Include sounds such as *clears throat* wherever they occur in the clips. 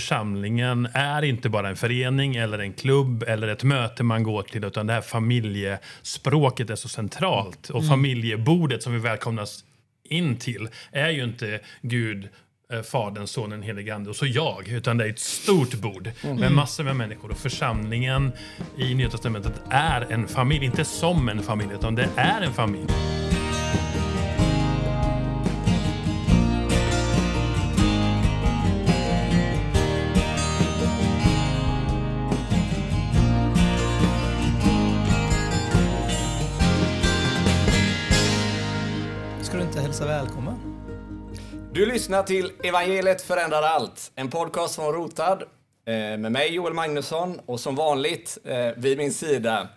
församlingen är inte bara en förening eller en klubb eller ett möte man går till utan det här familjespråket är så centralt. Och familjebordet som vi välkomnas in till är ju inte Gud, eh, Fadern, Sonen, helige Ande och så jag. Utan det är ett stort bord med massor med människor. Och församlingen i Nya Testamentet är en familj. Inte som en familj, utan det är en familj. Du lyssnar till Evangeliet förändrar allt, en podcast från Rotad eh, med mig Joel Magnusson och som vanligt eh, vid min sida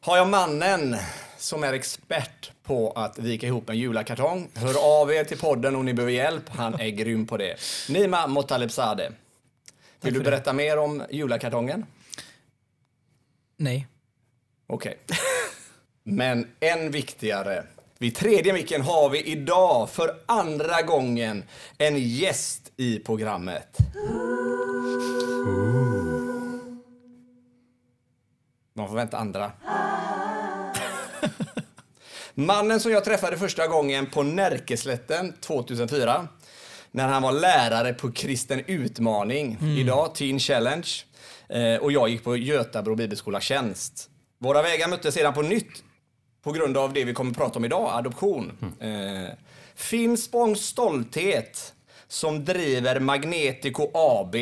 har jag mannen som är expert på att vika ihop en julakartong. Hör av er till podden om ni behöver hjälp, han är grym på det. Nima Motalebzadeh. Vill du för det. berätta mer om julakartongen? Nej. Okej. Men än viktigare. Vid tredje micken har vi idag för andra gången en gäst i programmet. Man får vänta andra. *laughs* Mannen som jag träffade första gången på Närkeslätten 2004 när han var lärare på Kristen Utmaning, idag Teen Challenge. Eh, och jag gick på Götabro bibelskola Tjänst. Våra vägar möttes sedan på nytt på grund av det vi kommer att prata om idag, adoption. Eh, Finspångs stolthet som driver Magnetico AB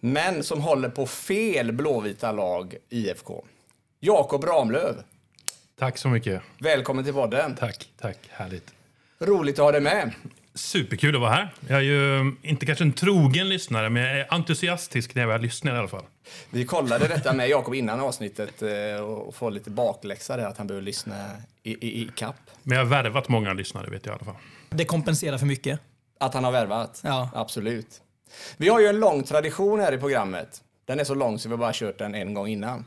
men som håller på fel blåvita lag IFK. Jakob Ramlöv, Tack så mycket. välkommen till podden. Tack, tack. Härligt. Roligt att ha dig med. Superkul att vara här. Jag är ju inte kanske en trogen lyssnare, men jag är entusiastisk när jag väl lyssnar i alla fall. Vi kollade detta med Jakob innan avsnittet eh, och får lite bakläxa där att han behöver lyssna i, i, i kapp. Men jag har värvat många lyssnare, vet jag i alla fall. Det kompenserar för mycket. Att han har värvat? Ja. Absolut. Vi har ju en lång tradition här i programmet. Den är så lång så vi har bara kört den en gång innan.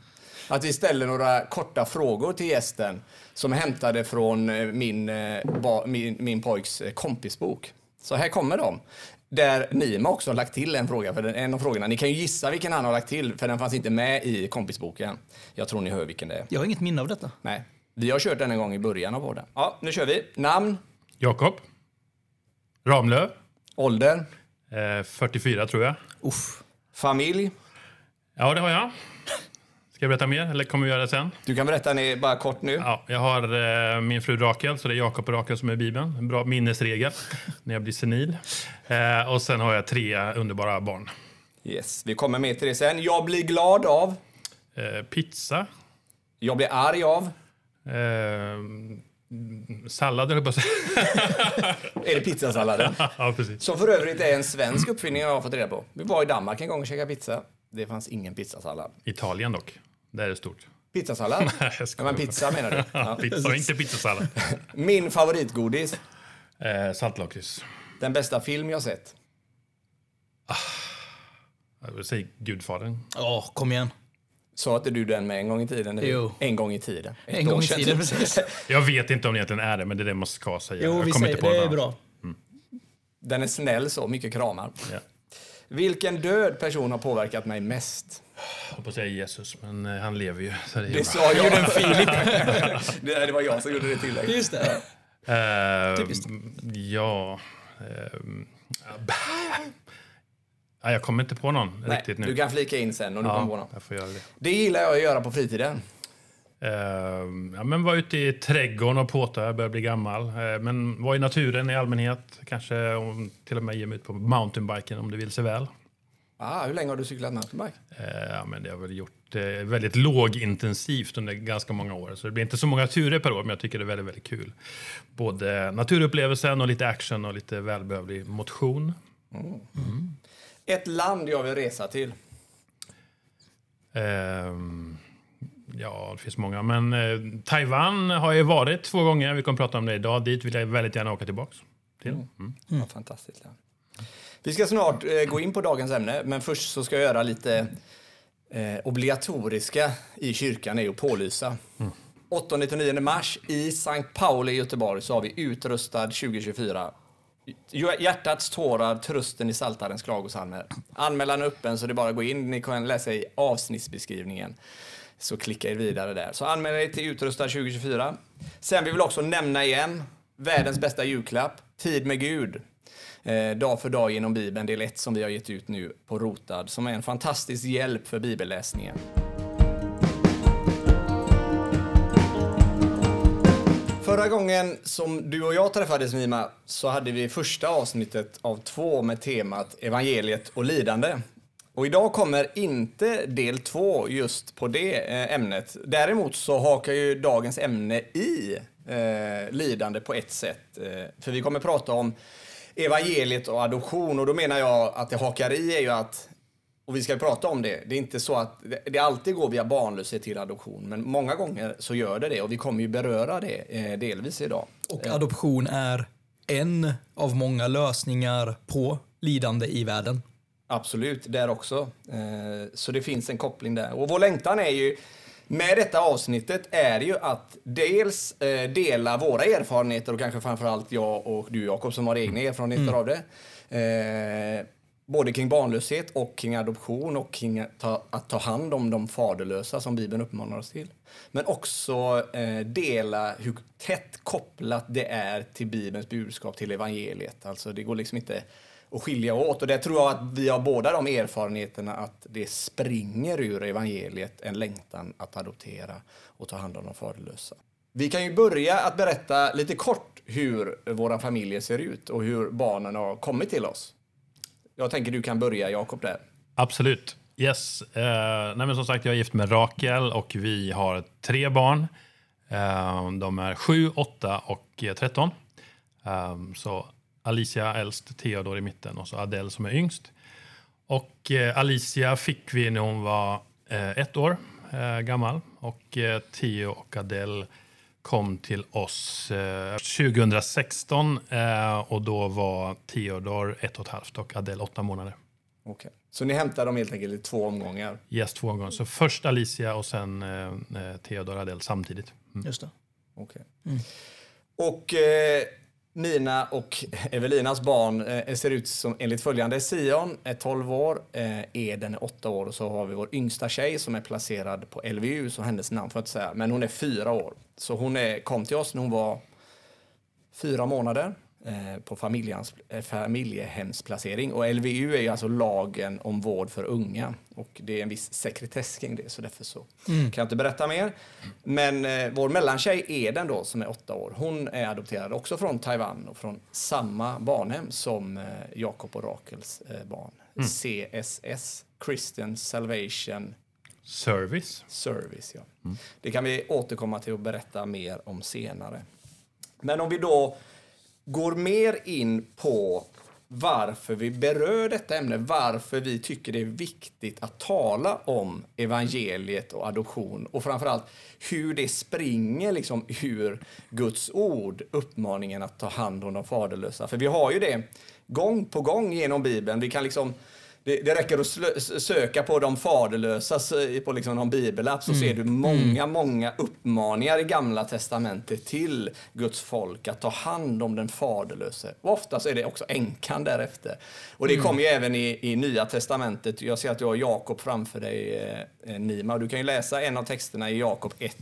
Att vi ställer några korta frågor till gästen som är hämtade från eh, min, eh, min, min pojks eh, kompisbok. Så här kommer de. Där Nima också har lagt till en fråga, för den, en av frågorna. Ni kan ju gissa vilken han har lagt till, för den fanns inte med i kompisboken. Jag tror ni hör vilken det är. Jag har inget minne av detta. Nej. Vi har kört den en gång i början av podden. Ja, nu kör vi. Namn, Jakob. Ramlöv. ålder, Eh, 44 tror jag. Uff. familj. Ja, det har jag. Ska jag berätta mer eller kommer vi göra det sen? Du kan berätta ni, bara kort nu. Ja, jag har eh, min fru Rakel, så det är Jakob och Rakel som är i Bibeln. En bra minnesregel *laughs* när jag blir senil. Eh, och sen har jag tre underbara barn. Yes, vi kommer med till det sen. Jag blir glad av. Eh, pizza. Jag blir arg av. Eh, sallad, höll jag på. *laughs* Är det pizzasalladen? *laughs* ja, precis. Som för övrigt är en svensk uppfinning jag har fått reda på. Vi var i Danmark en gång och käkade pizza. Det fanns ingen pizzasallad. Italien dock. Där är det stort. Pizzasallad? *laughs* ja, skojar men pizza menar du? *laughs* Ja. Pizza, inte pizzasallad. *laughs* Min favoritgodis. Eh, saltlakrits. Den bästa film jag sett. Jag vill säga Gudfadern. Ja, kom igen. Sa inte du den med en gång i tiden? Jo. En gång i tiden. Ett En gång i tiden, precis. Jag vet inte om det egentligen är det, men det är det man ska säga. Jo, jag vi säger inte på det är bra. Den är snäll så, mycket kramar. Ja. Vilken död person har påverkat mig mest? Jag höll på att säga Jesus, men eh, han lever ju. Så det Det ju sa jag. Gjorde Filip. *laughs* det, det var jag som gjorde det tillägget. Just det. Eh, Typiskt. Ja... ja, jag kommer inte på någon Nej, riktigt nu. du kan flika in sen om du kommer på ja, någon. jag får göra det. Det gillar jag att göra på fritiden. Ehm, ja, men var ute i trädgården och påta, jag börjar bli gammal. Eh, men var i naturen i allmänhet. Kanske om, till och med ge mig ut på mountainbiken om det vill sig väl. Ah, hur länge har du cyklat mountainbike? Eh, ja, men det har väl gjort eh, väldigt lågintensivt under ganska många år. Så det blir inte så många turer per år, men jag tycker det är väldigt, väldigt kul. Både naturupplevelsen och lite action och lite välbehövlig motion. Ett land jag vill resa till. Ehm, ja, det finns många. Men eh, Taiwan har jag varit två gånger. Vi kommer prata om det idag. Dit vill jag väldigt gärna åka tillbaks. Till. Mm. Ja, fantastiskt land. Vi ska snart eh, gå in på dagens ämne, men först så ska jag göra lite eh, obligatoriska i kyrkan är ju att pålysa. 8-9 mars i Sankt Pauli i Göteborg så har vi utrustad 2024 Hjärtats tårar, trösten i Saltarens klagosalmer. Anmälan är öppen så det är bara att gå in. Ni kan läsa i avsnittsbeskrivningen. Så klicka er vidare där. Så anmäl er till Utrustad 2024. Sen vill vi också nämna igen världens bästa julklapp, Tid med Gud. Eh, dag för dag genom Bibeln, del 1 som vi har gett ut nu på Rotad, som är en fantastisk hjälp för bibelläsningen. Förra gången som du och jag träffades Mima så hade vi första avsnittet av två med temat evangeliet och lidande. Och idag kommer inte del två just på det eh, ämnet. Däremot så hakar ju dagens ämne i eh, lidande på ett sätt. Eh, för vi kommer prata om evangeliet och adoption och då menar jag att det hakar i är ju att och vi ska prata om det. Det är inte så att det alltid går via barnlöshet till adoption, men många gånger så gör det det och vi kommer ju beröra det eh, delvis idag. Och adoption är en av många lösningar på lidande i världen. Absolut, där också. Eh, så det finns en koppling där. Och vår längtan är ju med detta avsnittet är ju att dels eh, dela våra erfarenheter och kanske framförallt jag och du Jakob som har egna erfarenheter mm. av det. Eh, både kring barnlöshet och kring adoption och kring att ta, hand om de faderlösa som Bibeln uppmanar oss till. Men också dela hur tätt kopplat det är till Bibelns budskap, till evangeliet. Alltså det går liksom inte att skilja åt. Och det tror jag att vi har båda de erfarenheterna att det springer ur evangeliet en längtan att adoptera och ta hand om de faderlösa. Vi kan ju börja att berätta lite kort hur våra familjer ser ut och hur barnen har kommit till oss. Jag tänker du kan börja, Jakob, där. Absolut. Yes. Uh, nej, men som sagt, jag är gift med Rakel och vi har tre barn. Uh, de är 7, 8 och eh, 13. Uh, så Alicia äldst, Theodor i mitten och så Adele som är yngst. Och uh, Alicia fick vi när hon var ett år gammal och Theo och Adele kom till oss eh, 2016 eh, och då var Theodor ett och ett halvt och Adele åtta månader. Okay. Så ni hämtade dem helt enkelt i två omgångar? Yes, två omgångar. Så först Alicia och sen eh, eh Theodor och Adele samtidigt. Mm. Just det. Okay. Mm. Och eh, mina och Evelinas barn eh, ser ut som enligt följande. Sion är 12 år, eh, Eden är 8 år och så har vi vår yngsta tjej som är placerad på LVU, så hennes namn får jag inte säga, men hon är 4 år. Så hon är, kom till oss när hon var 4 månader på eh, familjehemsplacering. Och LVU är ju alltså lagen om vård för unga. Och det är en viss sekretess kring det, så därför så mm. kan jag inte berätta mer. Men eh, vår mellantjej Eden då, som är åtta år, hon är adopterad också från Taiwan och från samma barnhem som eh, Jakob och Rakels eh, barn. Mm. CSS, Christian Salvation Service. Service, ja. Mm. Det kan vi återkomma till och berätta mer om senare. Men om vi då går mer in på varför vi berör detta ämne, varför vi tycker det är viktigt att tala om evangeliet och adoption och framförallt hur det springer liksom ur Guds ord, uppmaningen att ta hand om de faderlösa. För vi har ju det gång på gång genom Bibeln. Vi kan liksom det, det räcker att söka på de faderlösa på liksom någon bibelapp så mm. ser du många, mm. många uppmaningar i Gamla Testamentet till Guds folk att ta hand om den faderlöse. Och ofta så är det också änkan därefter. Och det mm. kommer ju även i, i Nya Testamentet. Jag ser att du har Jakob framför dig, eh, Nima. Du kan ju läsa en av texterna i Jakob 1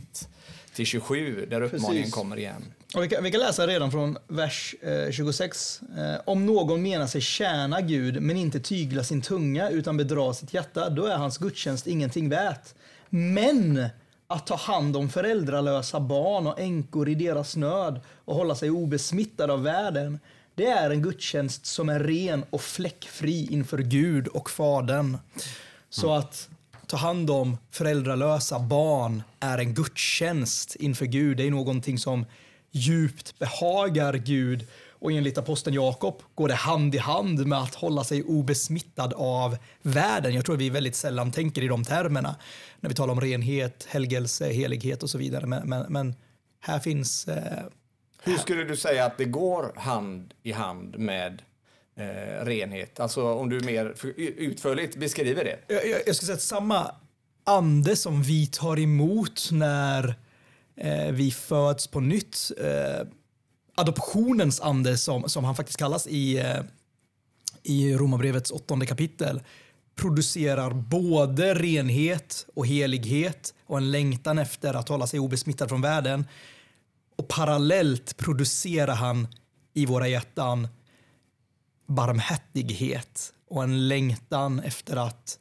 till 27 där uppmaningen Precis. kommer igen. Och vi, kan, vi kan läsa redan från vers eh, 26. Eh, om någon menar sig tjäna Gud men inte tygla sin tunga utan bedra sitt hjärta, då är hans gudstjänst ingenting värt. Men att ta hand om föräldralösa barn och änkor i deras nöd och hålla sig obesmittad av världen, det är en gudstjänst som är ren och fläckfri inför Gud och Fadern. Så att ta hand om föräldralösa barn är en gudstjänst inför Gud. Det är någonting som djupt behagar Gud. Och enligt aposteln Jakob går det hand i hand med att hålla sig obesmittad av världen. Jag tror vi väldigt sällan tänker i de termerna när vi talar om renhet, helgelse, helighet och så vidare. Men, men, men här finns... Eh, Hur skulle du säga att det går hand i hand med eh, renhet? Alltså om du mer utförligt beskriver det. Jag, jag, jag skulle säga att samma ande som vi tar emot när eh, vi föds på nytt. Eh, adoptionens ande som, som han faktiskt kallas i, eh, i Romarbrevets åttonde kapitel producerar både renhet och helighet och en längtan efter att hålla sig obesmittad från världen. Och parallellt producerar han i våra hjärtan barmhärtighet och en längtan efter att,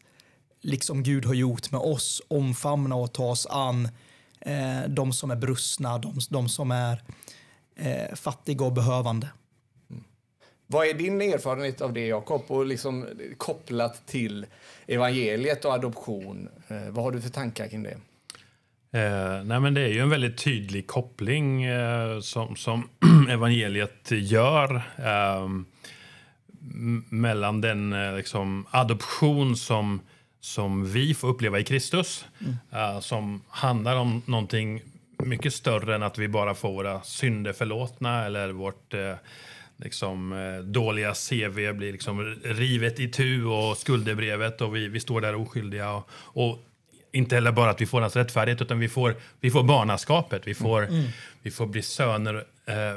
liksom Gud har gjort med oss, omfamna och ta oss an eh, de som är brustna, de, de som är eh, fattiga och behövande. Vad är din erfarenhet av det, Jakob? Och liksom kopplat till evangeliet och adoption. Eh, vad har du för tankar kring det? Eh, nej men det är ju en väldigt tydlig koppling eh, som, som *clears throat* evangeliet gör eh, mellan den eh, liksom, adoption som, som vi får uppleva i Kristus, mm. som handlar om någonting mycket större än att vi bara får våra synder förlåtna eller vårt eh, liksom, eh, dåliga CV blir liksom rivet i tu och skuldebrevet och vi, vi står där oskyldiga. Och, och, inte heller bara att vi får hans rättfärdighet utan vi får, vi får barnaskapet. Vi får, mm. vi får bli söner,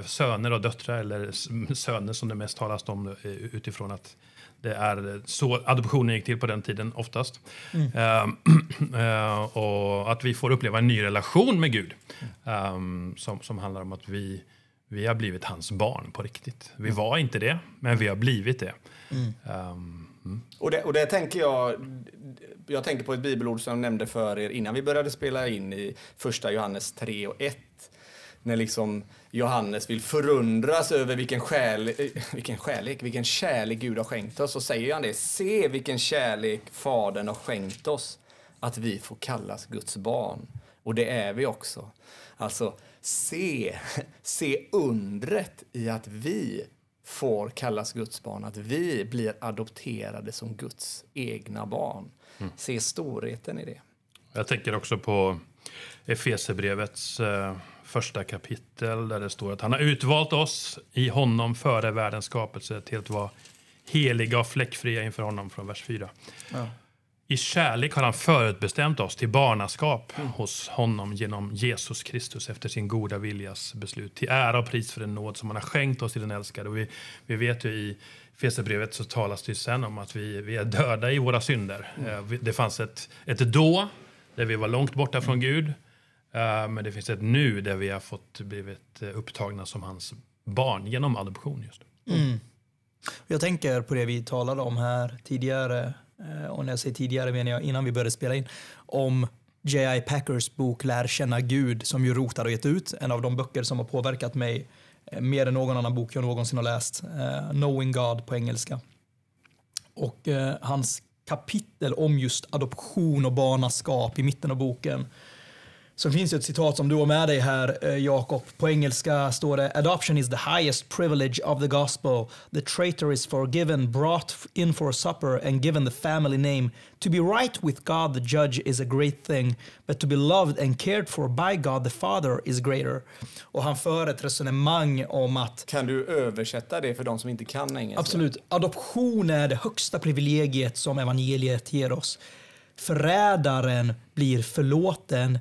söner och döttrar, eller söner som det mest talas om utifrån att det är så adoptionen gick till på den tiden oftast. Mm. Uh, *clears throat* och att vi får uppleva en ny relation med Gud um, som, som handlar om att vi, vi har blivit hans barn på riktigt. Vi var inte det, men vi har blivit det. Mm. Um, mm. Och, det och det tänker jag, jag tänker på ett bibelord som jag nämnde för er innan vi började spela in i första Johannes 3 och 1 när liksom Johannes vill förundras över vilken, själ, vilken kärlek, vilken kärlek Gud har skänkt oss, så säger han det. Se vilken kärlek Fadern har skänkt oss, att vi får kallas Guds barn. Och det är vi också. Alltså, se, se undret i att vi får kallas Guds barn, att vi blir adopterade som Guds egna barn. Mm. Se storheten i det. Jag tänker också på Efesebrevets eh, första kapitel där det står att han har utvalt oss i honom före världens skapelse till att vara heliga och fläckfria inför honom från vers 4. Ja. I kärlek har han förutbestämt oss till barnaskap mm. hos honom genom Jesus Kristus efter sin goda viljas beslut. Till ära och pris för den nåd som han har skänkt oss i den älskade. Och vi, vi vet ju i Fesebrevet så talas det sen om att vi, vi är döda i våra synder. Mm. Det fanns ett, ett då där vi var långt borta från Gud. Uh, men det finns ett nu där vi har fått blivit eh, upptagna som hans barn genom adoption. just. Mm. Jag tänker på det vi talade om här tidigare, uh, och när jag säger tidigare menar jag innan vi började spela in, om J.I. Packers bok Lär känna Gud som ju Rotad har gett ut. En av de böcker som har påverkat mig mer än någon annan bok jag någonsin har läst. Knowing God på engelska. Och hans kapitel om just adoption och barnaskap i mitten av boken så finns det ett citat som du har med dig här, eh, Jakob. På engelska står det “Adoption is the highest privilege of the gospel. The traitor is forgiven, brought in for supper and given the family name. To be right with God the judge is a great thing, but to be loved and cared for by God the Father is greater.” Och han för ett resonemang om att... Kan du översätta det för de som inte kan engelska? Absolut. Adoption är det högsta privilegiet som evangeliet ger oss. Förrädaren blir förlåten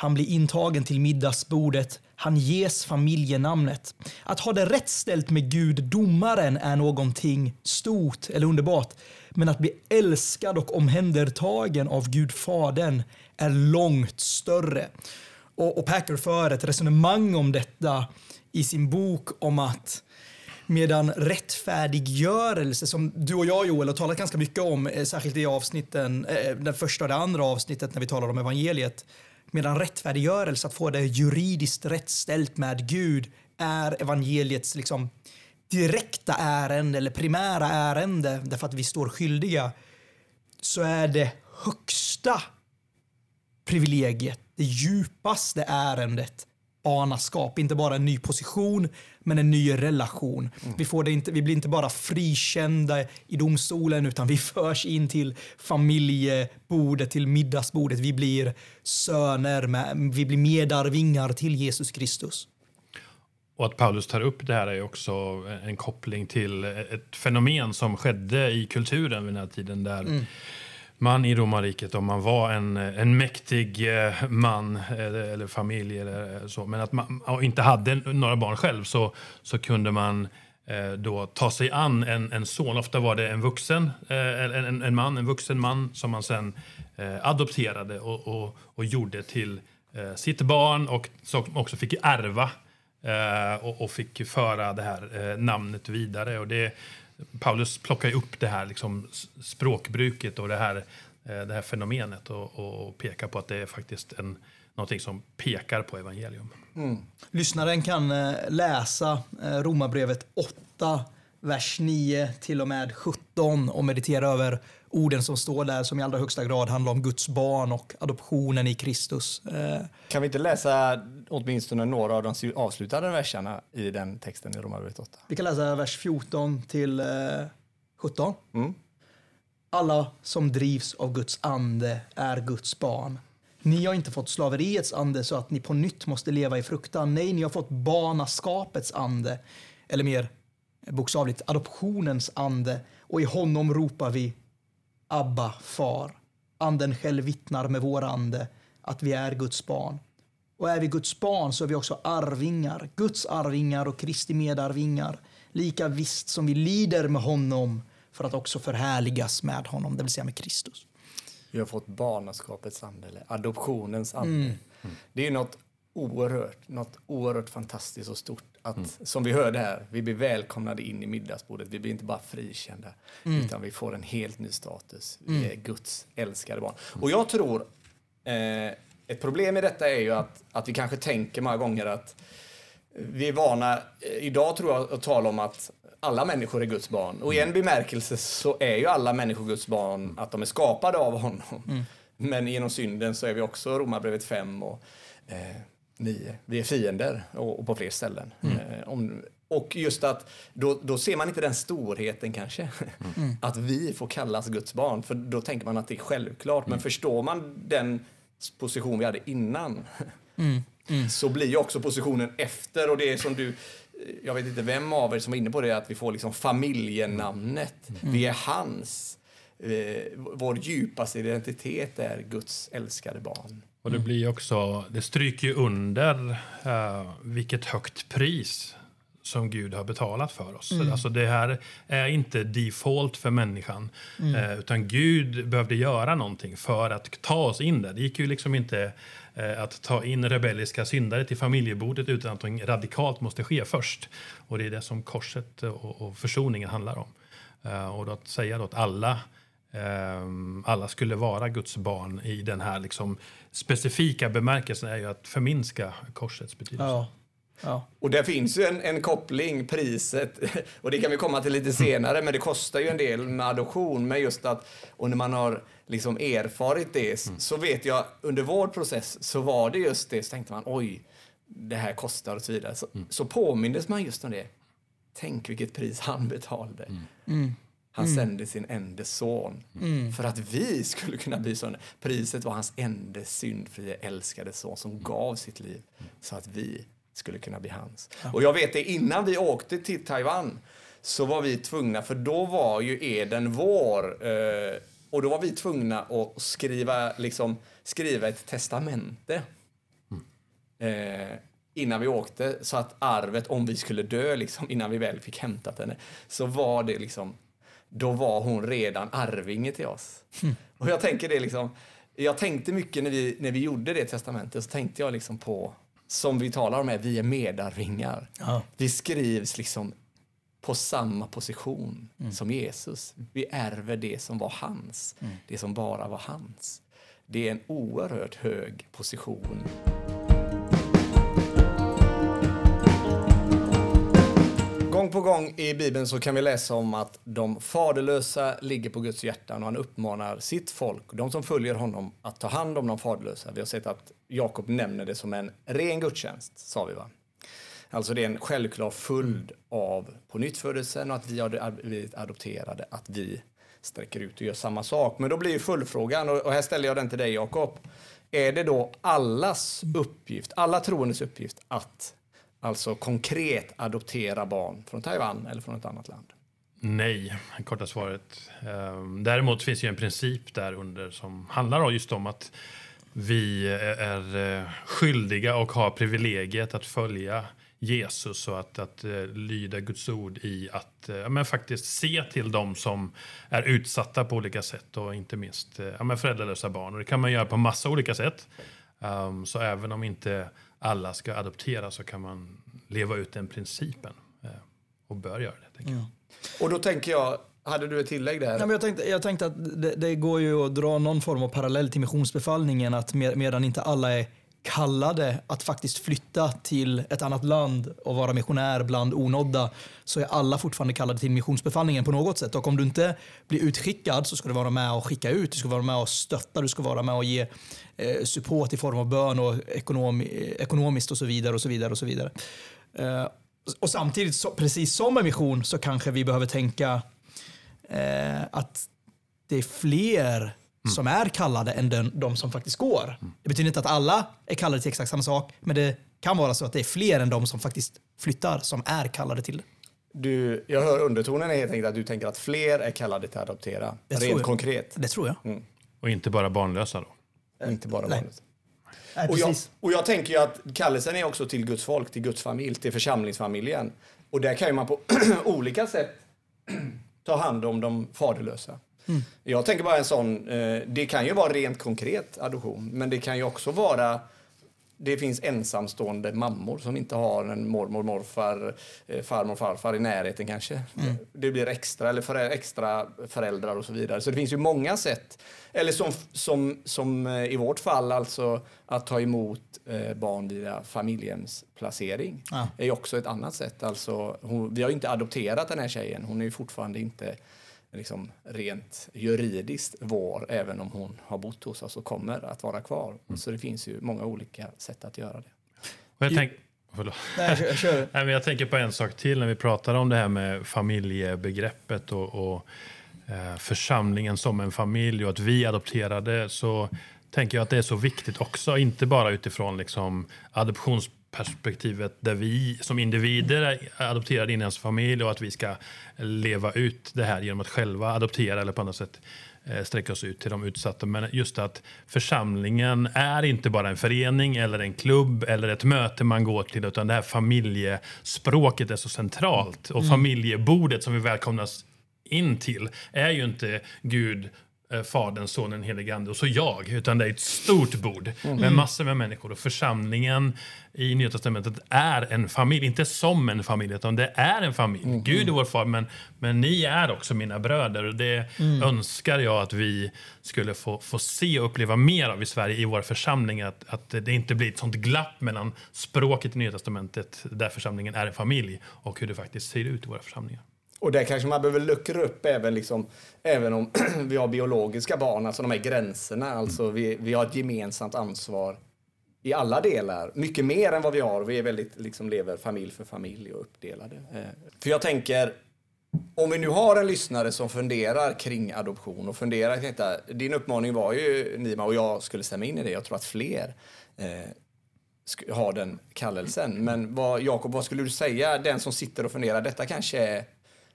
han blir intagen till middagsbordet. Han ges familjenamnet. Att ha det rätt ställt med Gud, domaren, är någonting stort eller underbart. Men att bli älskad och omhändertagen av Gud Fadern är långt större. Och, och Packer för ett resonemang om detta i sin bok om att Medan rättfärdiggörelse, som du och jag Joel har talat ganska mycket om, eh, särskilt i avsnitten, eh, den första och det andra avsnittet när vi talar om evangeliet, Medan rättfärdiggörelse, att få det juridiskt rättställt med Gud, är evangeliets liksom direkta ärende eller primära ärende därför att vi står skyldiga, så är det högsta privilegiet, det djupaste ärendet barnaskap. Inte bara en ny position, men en ny relation. Mm. Vi, får det inte, vi blir inte bara frikända i domstolen, utan vi förs in till familjebordet, till middagsbordet. Vi blir söner, med, vi blir medarvingar till Jesus Kristus. Och att Paulus tar upp det här är också en koppling till ett fenomen som skedde i kulturen vid den här tiden där mm man i romarriket om man var en, en mäktig eh, man eller, eller familj eller eh, så, men att man inte hade några barn själv så, så kunde man eh, då ta sig an en, en son. Ofta var det en vuxen, en, en, man, en vuxen man som man sen adopterade och, och, och gjorde till sitt barn och som också fick ärva och, och, fick föra det här namnet vidare. Och det, Paulus plockar upp det här liksom, språkbruket och det här, eh, det här fenomenet och, och pekar på att det är faktiskt en, någonting som pekar på evangelium. Mm. Lyssnaren kan eh, läsa eh, Romarbrevet 8, vers 9 till och med 17 och meditera över orden som står där som i allra högsta grad handlar om Guds barn och adoptionen i Kristus. Eh, kan vi inte läsa åtminstone några av de avslutande verserna i den texten i Romarbrevet 8? Vi kan läsa vers 14 till 17. Eh, mm. Alla som drivs av Guds ande är Guds barn. Ni har inte fått slaveriets ande så att ni på nytt måste leva i fruktan. Nej, ni har fått barnaskapets ande, eller mer bokstavligt adoptionens ande. Och i honom ropar vi Abba, far. Anden själv vittnar med vår ande att vi är Guds barn. Och är vi Guds barn så är vi också arvingar, Guds arvingar och Kristi medarvingar. Lika visst som vi lider med honom för att också förhärligas med honom, det vill säga med Kristus. Vi har fått barnaskapets ande, eller adoptionens ande. Mm. Det är något oerhört, något oerhört fantastiskt och stort. Att, mm. Som vi hörde här, vi blir välkomnade in i middagsbordet. Vi blir inte bara frikända, mm. utan vi får en helt ny status. Vi mm. är Guds älskade barn. Och jag tror, eh, ett problem i detta är ju att, att vi kanske tänker många gånger att vi är vana, eh, idag tror jag, att tala om att alla människor är Guds barn. Och i en bemärkelse så är ju alla människor Guds barn, att de är skapade av honom. Mm. Men genom synden så är vi också Romarbrevet 5 och eh, nio. Vi är fiender och, och på fler ställen. Mm. Eh, om, och just att då, då ser man inte den storheten kanske. Mm. *laughs* Att vi får kallas Guds barn. För då tänker man att det är självklart. Men mm. förstår man den position vi hade innan mm. Mm. så blir ju också positionen efter. Och det är som du, jag vet inte vem av er som var inne på det, att vi får liksom familjenamnet. Vi är hans. Eh, vår djupaste identitet är Guds älskade barn. Och det blir också, det stryker ju under uh, vilket högt pris som Gud har betalat för oss. Mm. Alltså det här är inte default för människan. Mm. Uh, utan Gud behövde göra någonting för att ta oss in där. Det gick ju liksom inte uh, att ta in rebelliska syndare till familjebordet utan att något radikalt måste ske först. Och det är det som korset och, och försoningen handlar om. och då att säga då att alla alla skulle vara Guds barn i den här liksom specifika bemärkelsen är ju att förminska korsets betydelse. Ja. Ja. Och det finns ju en, en, koppling, priset, *laughs* och det kan vi komma till lite senare, men det kostar ju en del med adoption. Men just att, och när man har liksom erfarit det, mm. så vet jag under vår process så var det just det, så tänkte man oj, det här kostar och så vidare. Så, mm. så påmindes man just om det. Tänk vilket pris han betalade. Mm. Han mm. sände sin enda son mm. för att vi skulle kunna bli sådana. Priset var hans enda syndfria älskade son som gav sitt liv så att vi skulle kunna bli hans. Och jag vet det, innan vi åkte till Taiwan så var vi tvungna, för då var ju eden vår. Eh, och då var vi tvungna att skriva, liksom, skriva ett testamente. Mm. Eh, innan vi åkte, så att arvet, om vi skulle dö, liksom, innan vi väl fick hämtat henne, så var det liksom då var hon redan arvinge till oss. Mm. Och jag tänker det liksom, jag tänkte mycket när vi, när vi gjorde det testamentet, så tänkte jag liksom på, som vi talar om här, vi är medarvingar. Ja. Vi skrivs liksom på samma position mm. som Jesus. Vi ärver det som var hans, mm. det som bara var hans. Det är en oerhört hög position. Gång på gång i Bibeln så kan vi läsa om att de faderlösa ligger på Guds hjärtan och han uppmanar sitt folk, de som följer honom, att ta hand om de faderlösa. Vi har sett att Jakob nämner det som en ren gudstjänst, sa vi va? Alltså det är en självklar följd av pånyttfödelsen och att vi har blivit adopterade, att vi sträcker ut och gör samma sak. Men då blir ju följdfrågan, och här ställer jag den till dig Jakob. Är det då allas uppgift, alla troendes uppgift att Alltså konkret adoptera barn från Taiwan eller från ett annat land. Nej, korta svaret. Ehm, däremot finns ju en princip där under som handlar just om att vi är eh, skyldiga och har privilegiet att följa Jesus och att, att eh, lyda Guds ord i att eh, men faktiskt se till dem som är utsatta på olika sätt och inte minst ja, men föräldralösa barn. Och det kan man göra på massa olika sätt. Um, så även om inte alla ska adoptera så kan man leva ut den principen och bör göra det. Tänker jag. Och då tänker jag, hade du ett tillägg där? Ja, men jag, tänkte, jag tänkte att det, det, går ju att dra någon form av parallell till missionsbefallningen att med, medan inte alla är kallade att faktiskt flytta till ett annat land och vara missionär bland onådda så är alla fortfarande kallade till missionsbefallningen på något sätt. Och om du inte blir utskickad så ska du vara med och skicka ut, du ska vara med och stötta, du ska vara med och ge eh, support i form av bön och ekonom, eh, ekonomiskt och så vidare och så vidare och så vidare. Eh, och samtidigt, så, precis som med mission, så kanske vi behöver tänka eh, att det är fler mm. som är kallade än den, de som faktiskt går. Mm. Det betyder inte att alla är kallade till exakt samma sak, men det kan vara så att det är fler än de som faktiskt flyttar som är kallade till det. Du, jag hör undertonen är helt enkelt att du tänker att fler är kallade till att adoptera. Det rent konkret. Det tror jag. Mm. Och inte bara barnlösa då? Inte bara barnlösa. Nej, och, jag, och jag tänker ju att kallelsen är också till Guds folk, till Guds familj, till församlingsfamiljen. Och där kan ju man på *clears throat* olika sätt *clears throat* ta hand om de faderlösa. Mm. Jag tänker bara en sån, eh, det kan ju vara rent konkret adoption, men det kan ju också vara det finns ensamstående mammor som inte har en mormor, morfar, eh, farmor, farfar i närheten kanske. Mm. Det blir extra, eller för, extra föräldrar och så vidare. Så det finns ju många sätt. Eller som, som, som eh, i vårt fall, alltså att ta emot barn via familjehemsplacering. Ja. är också ett annat sätt. Alltså, hon, vi har inte adopterat den här tjejen. Hon är ju fortfarande inte liksom rent juridiskt vår, även om hon har bott hos oss och kommer att vara kvar. Mm. Så det finns ju många olika sätt att göra det. Och jag, tänk, Nej, jag, kör. *laughs* Nej, men jag tänker på en sak till när vi pratar om det här med familjebegreppet och, och eh, församlingen som en familj och att vi adopterade så tänker jag att det är så viktigt också, inte bara utifrån liksom adoptions perspektivet där vi som individer är adopterade in i ens familj och att vi ska leva ut det här genom att själva adoptera eller på annat sätt eh, sträcka oss ut till de utsatta. Men just att församlingen är inte bara en förening eller en klubb eller ett möte man går till utan det här familjespråket är så centralt och mm. familjebordet som vi välkomnas in till är ju inte Gud Fadern, Sonen, Helige Ande och så jag. Utan det är ett stort bord med mm. massor med människor. Och församlingen i Nya Testamentet är en familj. Inte som en familj, utan det är en familj. Mm. Gud är vår far, men, men ni är också mina bröder. Och det mm. önskar jag att vi skulle få, få se och uppleva mer av i Sverige, i våra församlingar. Att, att det inte blir ett sånt glapp mellan språket i Nya Testamentet, där församlingen är en familj, och hur det faktiskt ser ut i våra församlingar. Och där kanske man behöver luckra upp även, liksom, även om *clears throat* vi har biologiska barn, alltså de här gränserna. Alltså vi, vi har ett gemensamt ansvar i alla delar. Mycket mer än vad vi har. Vi är väldigt, liksom, lever familj för familj och uppdelade. Eh, för jag tänker, om vi nu har en lyssnare som funderar kring adoption och funderar kring detta. Din uppmaning var ju, Nima, och jag skulle stämma in i det, jag tror att fler eh, har den kallelsen. Men vad, Jakob, vad skulle du säga, den som sitter och funderar, detta kanske är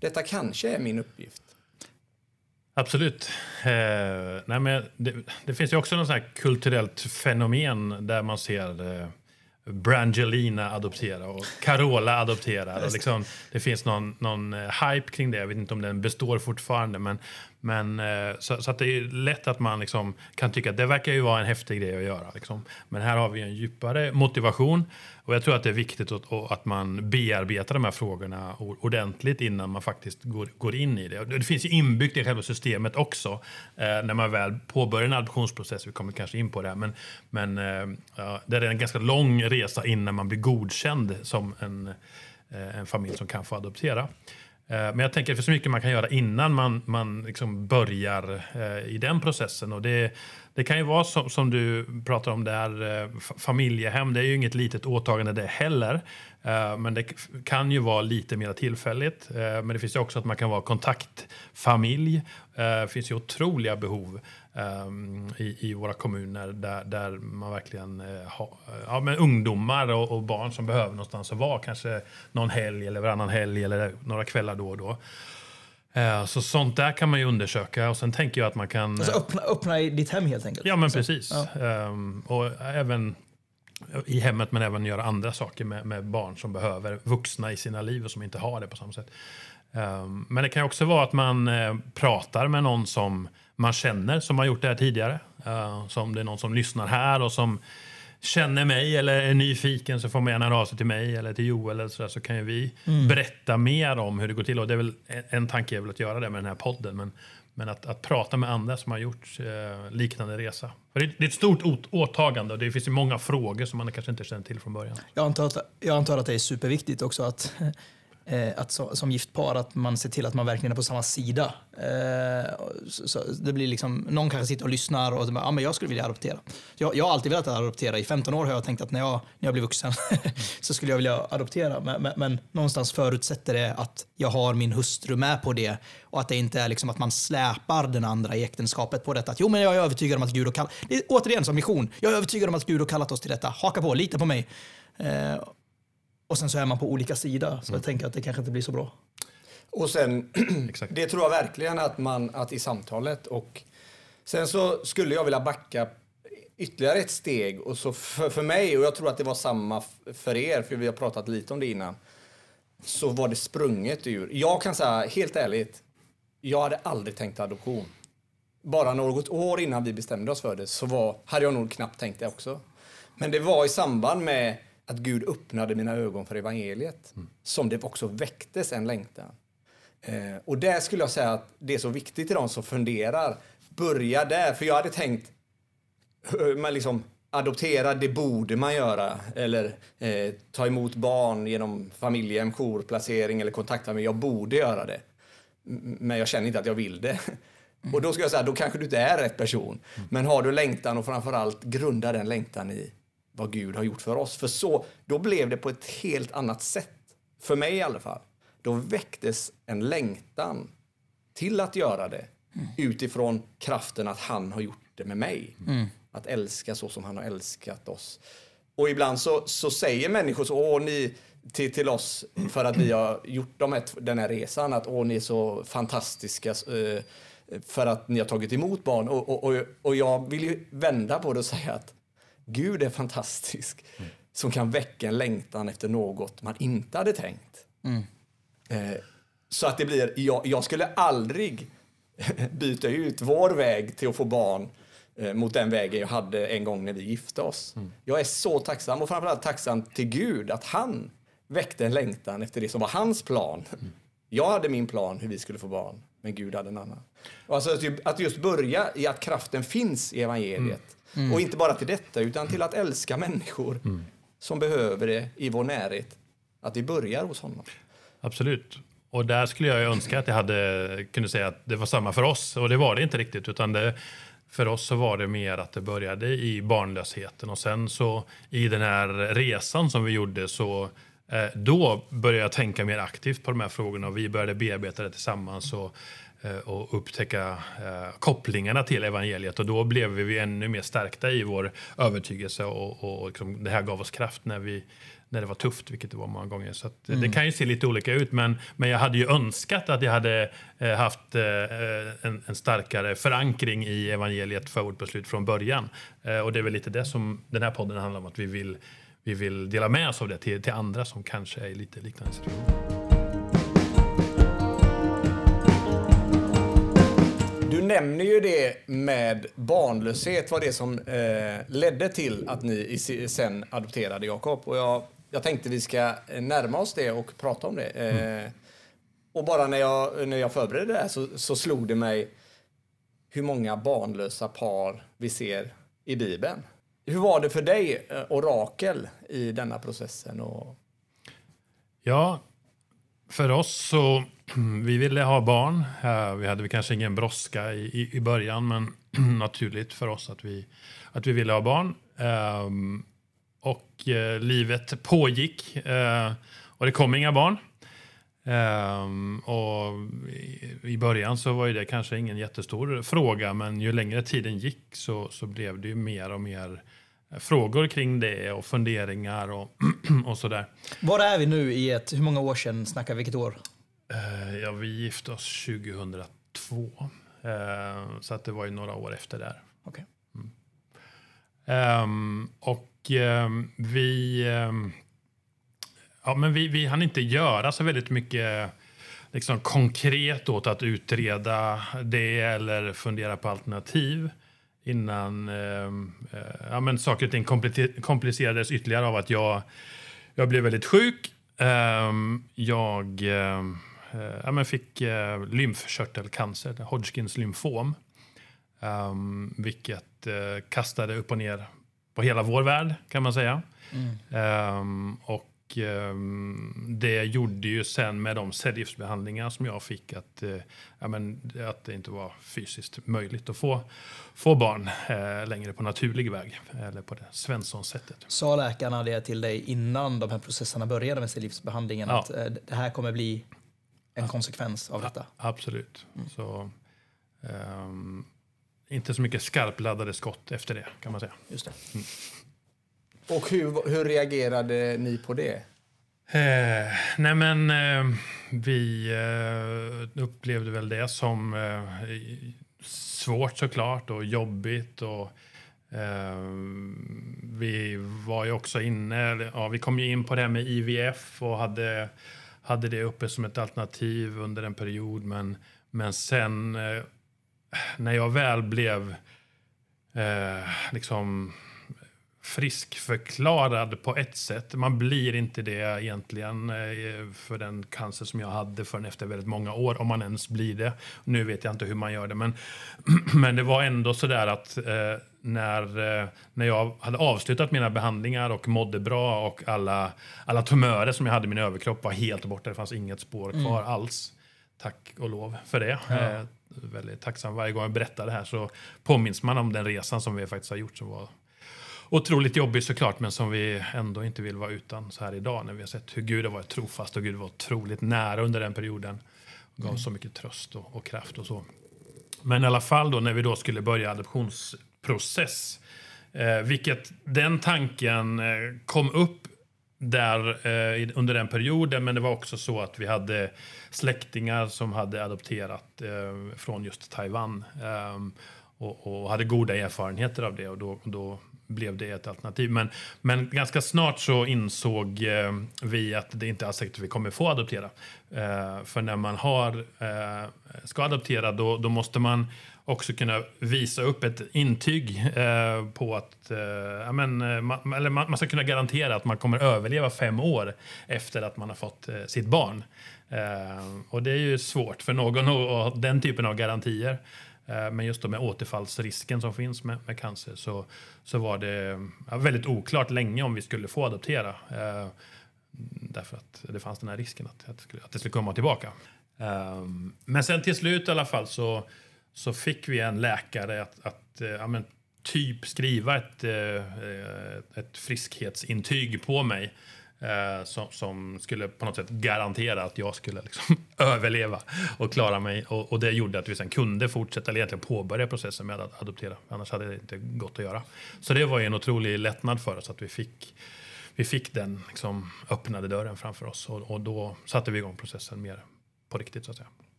detta kanske är min uppgift. Absolut. Eh, nej men det, det, finns ju också något kulturellt fenomen där man ser eh, Brangelina adoptera och Carola adoptera. Och liksom, det finns någon, någon eh, hype kring det. Jag vet inte om den består fortfarande. Men, men, eh, så, så att det är lätt att man liksom kan tycka att det verkar ju vara en häftig grej att göra. Liksom. Men här har vi en djupare motivation. Och jag tror att det är viktigt att, att man bearbetar de här frågorna ordentligt innan man faktiskt går, går in i det. Det finns ju inbyggt i själva systemet också eh, när man väl påbörjar en adoptionsprocess. Vi kommer kanske in på det. Här, men, men eh, ja, det är en ganska lång resa innan man blir godkänd som en, eh, en familj som kan få adoptera. Eh, men jag tänker att det finns mycket man kan göra innan man, man liksom börjar eh, i den processen. Och det, det kan ju vara som, som du pratar om där, eh, familjehem. Det är ju inget litet åtagande det heller. Eh, men det kan ju vara lite mer tillfälligt. Eh, men det finns ju också att man kan vara kontaktfamilj. Det finns ju otroliga behov um, i, i, våra kommuner där, där man verkligen uh, har ja, men ungdomar och, och, barn som behöver någonstans att vara. Kanske någon helg eller varannan helg eller några kvällar då och då. Eh, Så sånt där kan man ju undersöka och sen tänker jag att man kan... Alltså öppna, öppna i ditt hem helt enkelt. Ja, men precis. Ehm, och även i hemmet, men även göra andra saker med, med barn som behöver vuxna i sina liv och som inte har det på samma sätt. Ehm, men det kan också vara att man eh, pratar med någon som man känner som har gjort det här tidigare. Uh, som det är någon som lyssnar här och som känner mig eller är nyfiken så får man gärna sig till mig eller till Joel eller så, där, så kan ju vi berätta mer om hur det går till. Och det är väl en, en tanke är väl att göra det med den här podden. Men, men att, att prata med andra som har gjort eh, liknande resa. För det, det är ett stort åtagande och det finns ju många frågor som man kanske inte känner till från början. Jag antar, att, jag antar att det är superviktigt också att, Eh, att så, som gift par att man ser till att man verkligen är på samma sida. Eh, så, så det blir liksom, någon kanske sitter och lyssnar och säger ah, men jag skulle vilja adoptera. Jag, jag har alltid velat adoptera. I 15 år har jag tänkt att när jag, när jag blir vuxen *laughs* så skulle jag vilja adoptera. Men, men, men någonstans förutsätter det att jag har min hustru med på det och att det inte är liksom att man släpar den andra i äktenskapet på detta. Att, jo, men jag är övertygad om att Gud har kallat... Det är återigen som mission. Jag är övertygad om att Gud har kallat oss till detta. Haka på, lita på mig. Eh, och sen så är man på olika sidor, så jag tänker att det kanske inte blir så bra. Och sen, *clears throat* det tror jag verkligen att man, att i samtalet och sen så skulle jag vilja backa ytterligare ett steg och så för, för mig, och jag tror att det var samma för er, för vi har pratat lite om det innan, så var det sprunget ur, jag kan säga helt ärligt, jag hade aldrig tänkt adoption. Bara något år innan vi bestämde oss för det så var, hade jag nog knappt tänkt det också. Men det var i samband med att Gud öppnade mina ögon för evangeliet som det också väcktes en längtan. Eh, och där skulle jag säga att det är så viktigt till de som funderar. Börja där, för jag hade tänkt eh, man liksom adoptera, det borde man göra. Eller eh, ta emot barn genom familjehem, jourplacering eller kontaktfamilj. Jag borde göra det. Men jag känner inte att jag vill det. Och då ska jag säga, då kanske du inte är rätt person. Men har du längtan och framförallt grunda den längtan i vad Gud har gjort för oss. För så, då blev det på ett helt annat sätt. För mig i alla fall. Då väcktes en längtan till att göra det utifrån kraften att han har gjort det med mig. Att älska så som han har älskat oss. Och ibland så, så säger människor så, åh ni, till, till oss för att vi har gjort de här, den här resan, att åh ni är så fantastiska eh, för att ni har tagit emot barn. Och, och, och, och jag vill ju vända på det och säga att Gud är fantastisk som kan väcka en längtan efter något man inte hade tänkt. Eh, så att det blir, jag, jag skulle aldrig *laughs* byta ut vår väg till att få barn eh, mot den vägen jag hade en gång när vi gifte oss. Jag är så tacksam och framförallt tacksam till Gud att han väckte en längtan efter det som var hans plan. Jag hade min plan hur vi skulle få barn, men Gud hade en annan. Alltså att ju- att just börja i att kraften finns i evangeliet. Och inte bara till detta, utan till att älska människor som behöver det i vår närhet. Att vi börjar hos honom. Absolut. Och där skulle jag ju önska att jag hade kunde säga att det var samma för oss. Och det var det inte riktigt. Utan det, för oss så var det mer att det började i barnlösheten. Och sen så i den här resan som vi gjorde så då började jag tänka mer aktivt på de här frågorna. Och vi började bearbeta det tillsammans. Och, eh, och upptäcka eh, kopplingarna till evangeliet. Och då blev vi ännu mer stärkta i vår övertygelse. Och, och, och liksom, det här gav oss kraft när vi när det var tufft, vilket det var många gånger. Så att, Det kan ju se lite olika ut, men, men jag hade ju önskat att jag hade eh, haft eh, en, en starkare förankring i evangeliet för vårt beslut från början. Eh, och det är väl lite det som den här podden handlar om, att vi vill, vi vill dela med oss av det till, till andra som kanske är i lite liknande situation. Du nämner ju det med barnlöshet var det som eh, ledde till att ni sen adopterade Jakob. Och jag, jag tänkte vi ska eh, närma oss det och prata om det. Eh, Och bara när jag, när jag förberedde det här så, så slog det mig hur många barnlösa par vi ser i Bibeln. Hur var det för dig eh, Orakel, och Rakel i denna processen? Och, Ja, för oss så *clears throat* vi ville ha barn. Eh, vi hade kanske ingen brådska i, i, början, men *clears throat* naturligt för oss att vi, att vi ville ha barn. Ehm, och eh, livet pågick och det kom inga barn. Um, och i, I början så var ju det kanske ingen jättestor fråga, men ju längre tiden gick så, så blev det ju mer och mer frågor kring det och funderingar och, *clears throat* och sådär. Var är vi nu i ett, hur många år sedan snackar vi, vilket år? Eh, ja, vi gifte oss 2002. Eh, så att det var ju några år efter där. Okej. Ehm, och ehm, vi, ehm, ja, men vi, vi hann inte göra så väldigt mycket liksom, konkret åt att utreda det eller fundera på alternativ innan ehm, eh, ja, men saker och ting kompli- komplicerades ytterligare av att jag, jag blev väldigt sjuk. Ehm, jag ehm, eh, ja, men fick uh, lymfkörtelcancer, Hodgkins lymfom. Vilket uh, kastade upp och ner på hela vår värld kan man säga. Um, och det gjorde ju sen med de cellgiftsbehandlingar som jag fick att, ja, men, att det inte var fysiskt möjligt att få, få barn uh, längre på naturlig väg. Eller på det Svensson-sättet. Sa läkarna det till dig innan de här processerna började med cellgiftsbehandlingen? Ja. Att eh, det här kommer bli en konsekvens av detta? Absolut. Så, ehm, inte så mycket skarpladdade skott efter det kan man säga. Just det. Och hur, hur reagerade ni på det? Eh, nej men eh, vi eh, upplevde väl det som eh, svårt såklart och jobbigt. Och, eh, vi var ju också inne, ja, vi kom ju in på det här med IVF och hade, hade det uppe som ett alternativ under en period. Men, men sen eh, när jag väl blev eh, liksom friskförklarad på ett sätt. Man blir inte det egentligen eh, för den cancer som jag hade förrän efter väldigt många år, om man ens blir det. Nu vet jag inte hur man gör det, men, *clears throat* men det var ändå så där att eh, när, eh, när jag hade avslutat mina behandlingar och mådde bra och alla, alla tumörer som jag hade i min överkropp var helt borta. Det fanns inget spår kvar alls. Tack och lov för det. Eh, väldigt tacksam varje gång jag berättar det här så påminns man om den resan som vi faktiskt har gjort som var otroligt jobbig såklart, men som vi ändå inte vill vara utan så här idag när vi har sett hur Gud har varit trofast och Gud var otroligt nära under den perioden. Och gav så mycket tröst och, och kraft och så. Men i alla fall då när vi då skulle börja adoptionsprocess, eh, vilket den tanken eh, kom upp där eh, under den perioden, men det var också så att vi hade släktingar som hade adopterat eh, från just Taiwan ehm, och, och hade goda erfarenheter av det och då, då blev det ett alternativ. Men, men ganska snart så insåg eh, vi att det inte är säkert att vi kommer få adoptera. Eh, för när man har, eh, ska adoptera då, då måste man också kunna visa upp ett intyg eh, på att eh, ja, men, eh, man, eller man, man ska kunna garantera att man kommer överleva fem år efter att man har fått eh, sitt barn. Eh, och det är ju svårt för någon att att ha den typen av garantier. Eh, Men just då med återfallsrisken som finns med, med cancer så, så var det ja, väldigt oklart länge om vi skulle få adoptera. Eh, därför att det fanns den här risken att, att, det skulle, att det skulle komma tillbaka. Ehm, men sen till slut i alla fall så, så fick vi en läkare att, att eh, ja, men, typ skriva ett, ett friskhetsintyg på mig. Eh, som, som skulle på något sätt garantera att jag skulle liksom *laughs* överleva och klara mig. Och, och det gjorde att vi sen kunde fortsätta, eller egentligen påbörja processen med att adoptera. Annars hade det inte gått att göra. Så det var ju en otrolig lättnad för oss att vi fick, vi fick den liksom, öppnade dörren framför oss. Och, och då satte vi igång processen mer på riktigt så att säga.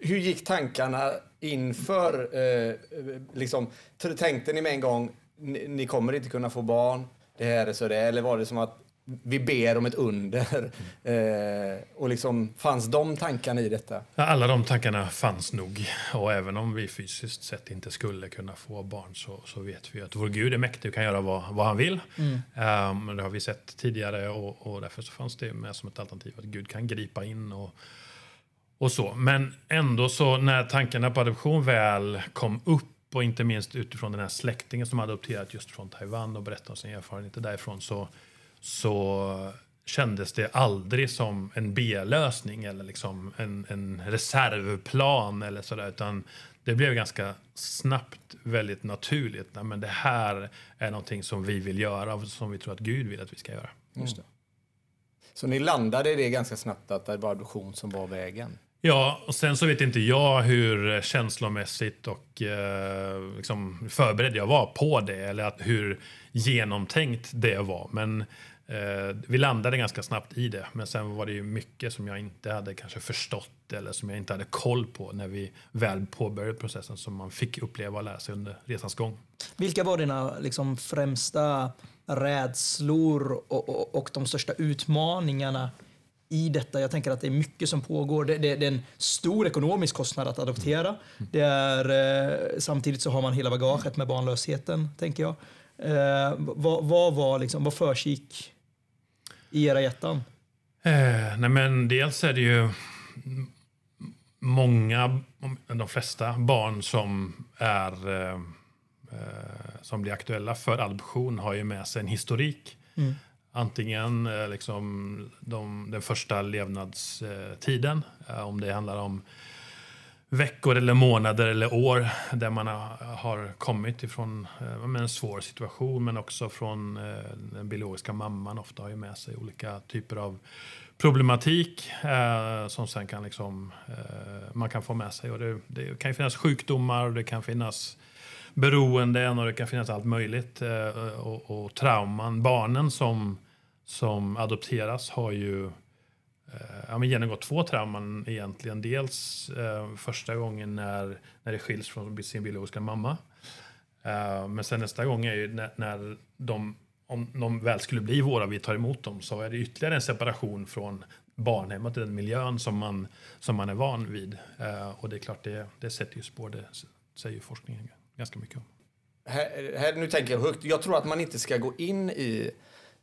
Hur gick tankarna inför? Eh, liksom, tänkte ni med en gång, ni, ni kommer inte kunna få barn, det här är så det är, Eller var det som att vi ber om ett under? *laughs* Eh, och liksom, fanns de tankarna i detta? Ja, Alla de tankarna fanns nog. Och även om vi fysiskt sett inte skulle kunna få barn så, så vet vi att vår Gud är mäktig och kan göra vad, vad han vill. Um, det har vi sett tidigare och, och därför så fanns det med som ett alternativ att Gud kan gripa in och, och så. Men ändå så när tankarna på adoption väl kom upp och inte minst utifrån den här släktingen som hade adopterat just från Taiwan och berättade om sina erfarenheter därifrån så, så kändes det aldrig som en B-lösning eller liksom en, en reservplan eller sådär utan det blev ganska snabbt väldigt naturligt. Nej, men det här är någonting som vi vill göra och som vi tror att Gud vill att vi ska göra. Just det. Så ni landade i det ganska snabbt att det var adoption som var vägen? Ja, och sen så vet inte jag hur känslomässigt och eh, liksom förberedd jag var på det eller att hur genomtänkt det var. Men eh, vi landade ganska snabbt i det. Men sen var det ju mycket som jag inte hade kanske förstått eller som jag inte hade koll på när vi väl påbörjade processen som man fick uppleva och lära sig under resans gång. Vilka var dina liksom, främsta rädslor och, och, och de största utmaningarna i detta. Jag tänker att det är mycket som pågår. Det, det, det är en stor ekonomisk kostnad att adoptera. Det är, eh, samtidigt så har man hela bagaget med barnlösheten, tänker jag. Eh, vad, vad, var liksom, vad försiggick i era hjärtan? Eh, nej men dels är det ju många, de flesta barn som är eh, eh, som blir aktuella för adoption har ju med sig en historik. Mm. Antingen eh, liksom de, den första levnadstiden, eh, om det handlar om veckor eller månader eller år där man har kommit ifrån eh, en svår situation men också från eh, den biologiska mamman ofta har ju med sig olika typer av problematik eh, som sen kan liksom, man kan få med sig. Och det, det kan finnas sjukdomar och det kan finnas beroenden och det kan finnas allt möjligt. Eh, och, och trauman. Barnen som som adopteras har ju eh, ja, men genomgått två trauman egentligen. Dels eh, första gången när, när det skiljs från sin biologiska mamma. Eh, men sen nästa gång är ju när, när de, om de väl skulle bli våra, vi tar emot dem, så är det ytterligare en separation från barnhemmet, den miljön som man, som man är van vid. Eh, och det är klart, det, det sätter ju spår, det säger forskningen ganska mycket om. Här, här, nu tänker jag högt. Jag tror att man inte ska gå in i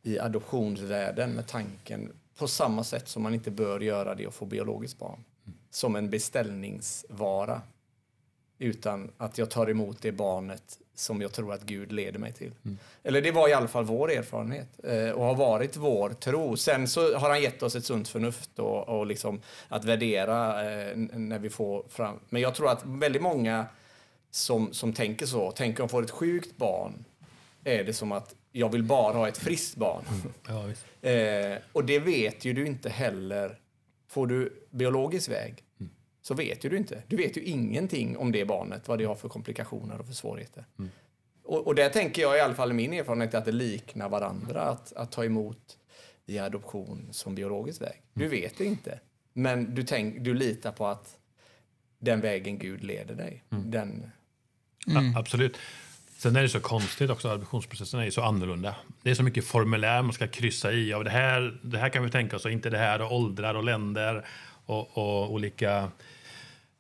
i adoptionsvärlden med tanken på samma sätt som man inte bör göra det att få biologiskt barn. Som en beställningsvara. Utan att jag tar emot det barnet som jag tror att Gud leder mig till. Mm. Eller det var i alla fall vår erfarenhet eh, och har varit vår tro. Sen så har han gett oss ett sunt förnuft och, och liksom att värdera eh, när vi får fram. Men jag tror att väldigt många som, som tänker så, tänker om får ett sjukt barn, är det som att jag vill bara ha ett friskt barn. Mm. *laughs* Ja, eh, och det vet ju du inte heller. Får du biologisk väg mm. så vet ju du inte. Du vet ju ingenting om det barnet, vad det har för komplikationer och för svårigheter. Mm. Och, och där tänker jag i alla fall i min erfarenhet att det liknar varandra att, att ta emot via adoption som biologisk väg. Du mm. vet det inte, men du, tänk, du litar på att den vägen Gud leder dig. Mm. Ja, absolut. Sen är det så konstigt också, adoptionsprocessen är så annorlunda. Det är så mycket formulär man ska kryssa i. Av det, här, det här kan vi tänka oss och inte det här och åldrar och länder och, och olika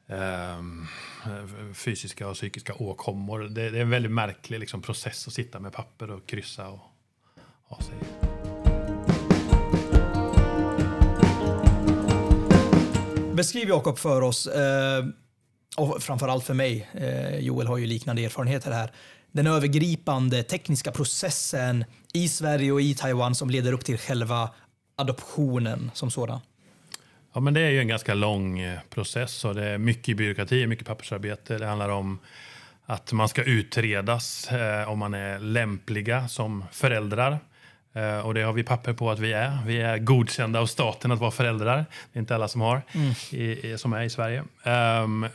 eh, fysiska och psykiska åkommor. Det, det, är en väldigt märklig liksom, process att sitta med papper och kryssa och ha sig. Beskriv Jakob för oss, eh, och framförallt för mig, eh, Joel har ju liknande erfarenheter här den övergripande tekniska processen i Sverige och i Taiwan som leder upp till själva adoptionen som sådan? Ja, men det är ju en ganska lång eh, process och det är mycket byråkrati, mycket pappersarbete. Det handlar om att man ska utredas eh, om man är lämpliga som föräldrar. Eh, och det har vi papper på att vi är. Vi är godkända av staten att vara föräldrar. Det är inte alla som har, mm. i, som är i Sverige. Um,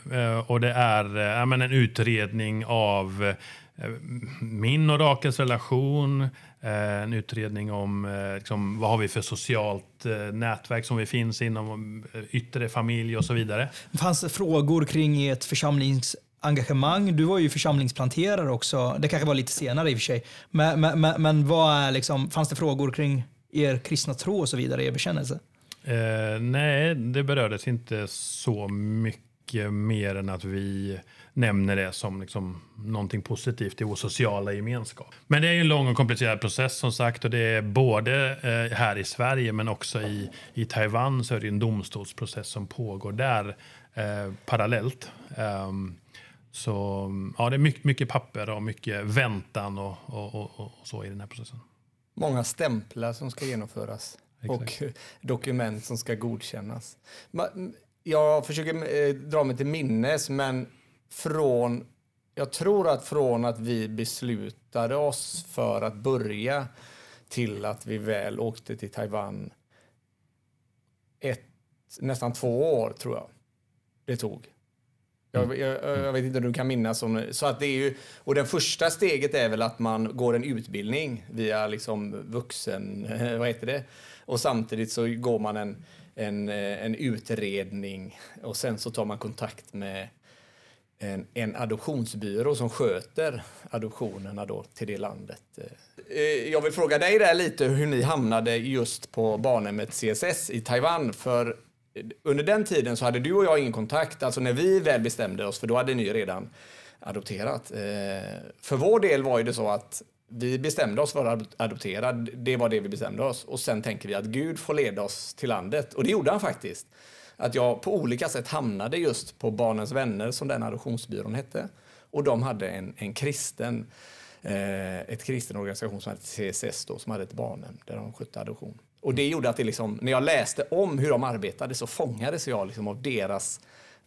och det är uh, men en utredning av Eh, min och Rakels relation, eh, en utredning om eh, liksom, vad har vi för socialt nätverk som vi finns inom, yttre familj och så vidare. Fanns det frågor kring ert engagemang. Du var ju församlingsplanterare också. Det kanske var lite senare i och för sig. Men, men, men vad är liksom, fanns det frågor kring er kristna tro och så vidare, er bekännelse? Eh, nej, det berördes inte så mycket mer än att vi nämner det som liksom någonting positivt i vår sociala gemenskap. Men det är en lång och komplicerad process som sagt och det är både eh, här i Sverige men också i, i Taiwan så är det en domstolsprocess som pågår där eh, parallellt. Um, så ja, det är mycket, mycket papper och mycket väntan och, och, och, och, så i den här processen. Många stämplar som ska genomföras Exakt. och *laughs* dokument som ska godkännas. Jag försöker eh, dra mig till minnes, men från, jag tror att från att vi beslutade oss för att börja till att vi väl åkte till Taiwan ett, nästan två år tror jag. det tog. Jag, jag, jag, vet inte om du kan minnas om så att det är ju, och det första steget är väl att man går en utbildning via liksom vuxen, *laughs* vad heter det? Och samtidigt så går man en, en, en utredning och sen så tar man kontakt med en, en adoptionsbyrå som sköter adoptionerna då till det landet. Eh, jag vill fråga dig där lite hur ni hamnade just på barnhemmet CSS i Taiwan. För under den tiden så hade du och jag ingen kontakt, alltså när vi väl bestämde oss, för då hade ni redan adopterat. Eh, för vår del var ju det så att vi bestämde oss för att adoptera, det var det vi bestämde oss. Och sen tänker vi att Gud får leda oss till landet. Och det gjorde han faktiskt. Att jag på olika sätt hamnade just på Barnens vänner, som den adoptionsbyrån hette. Och de hade en, en kristen, eh, ett kristen organisation som hette CSS då, som hade ett barnhem där de skötte adoption. Och det gjorde att det liksom, när jag läste om hur de arbetade så fångades jag liksom av deras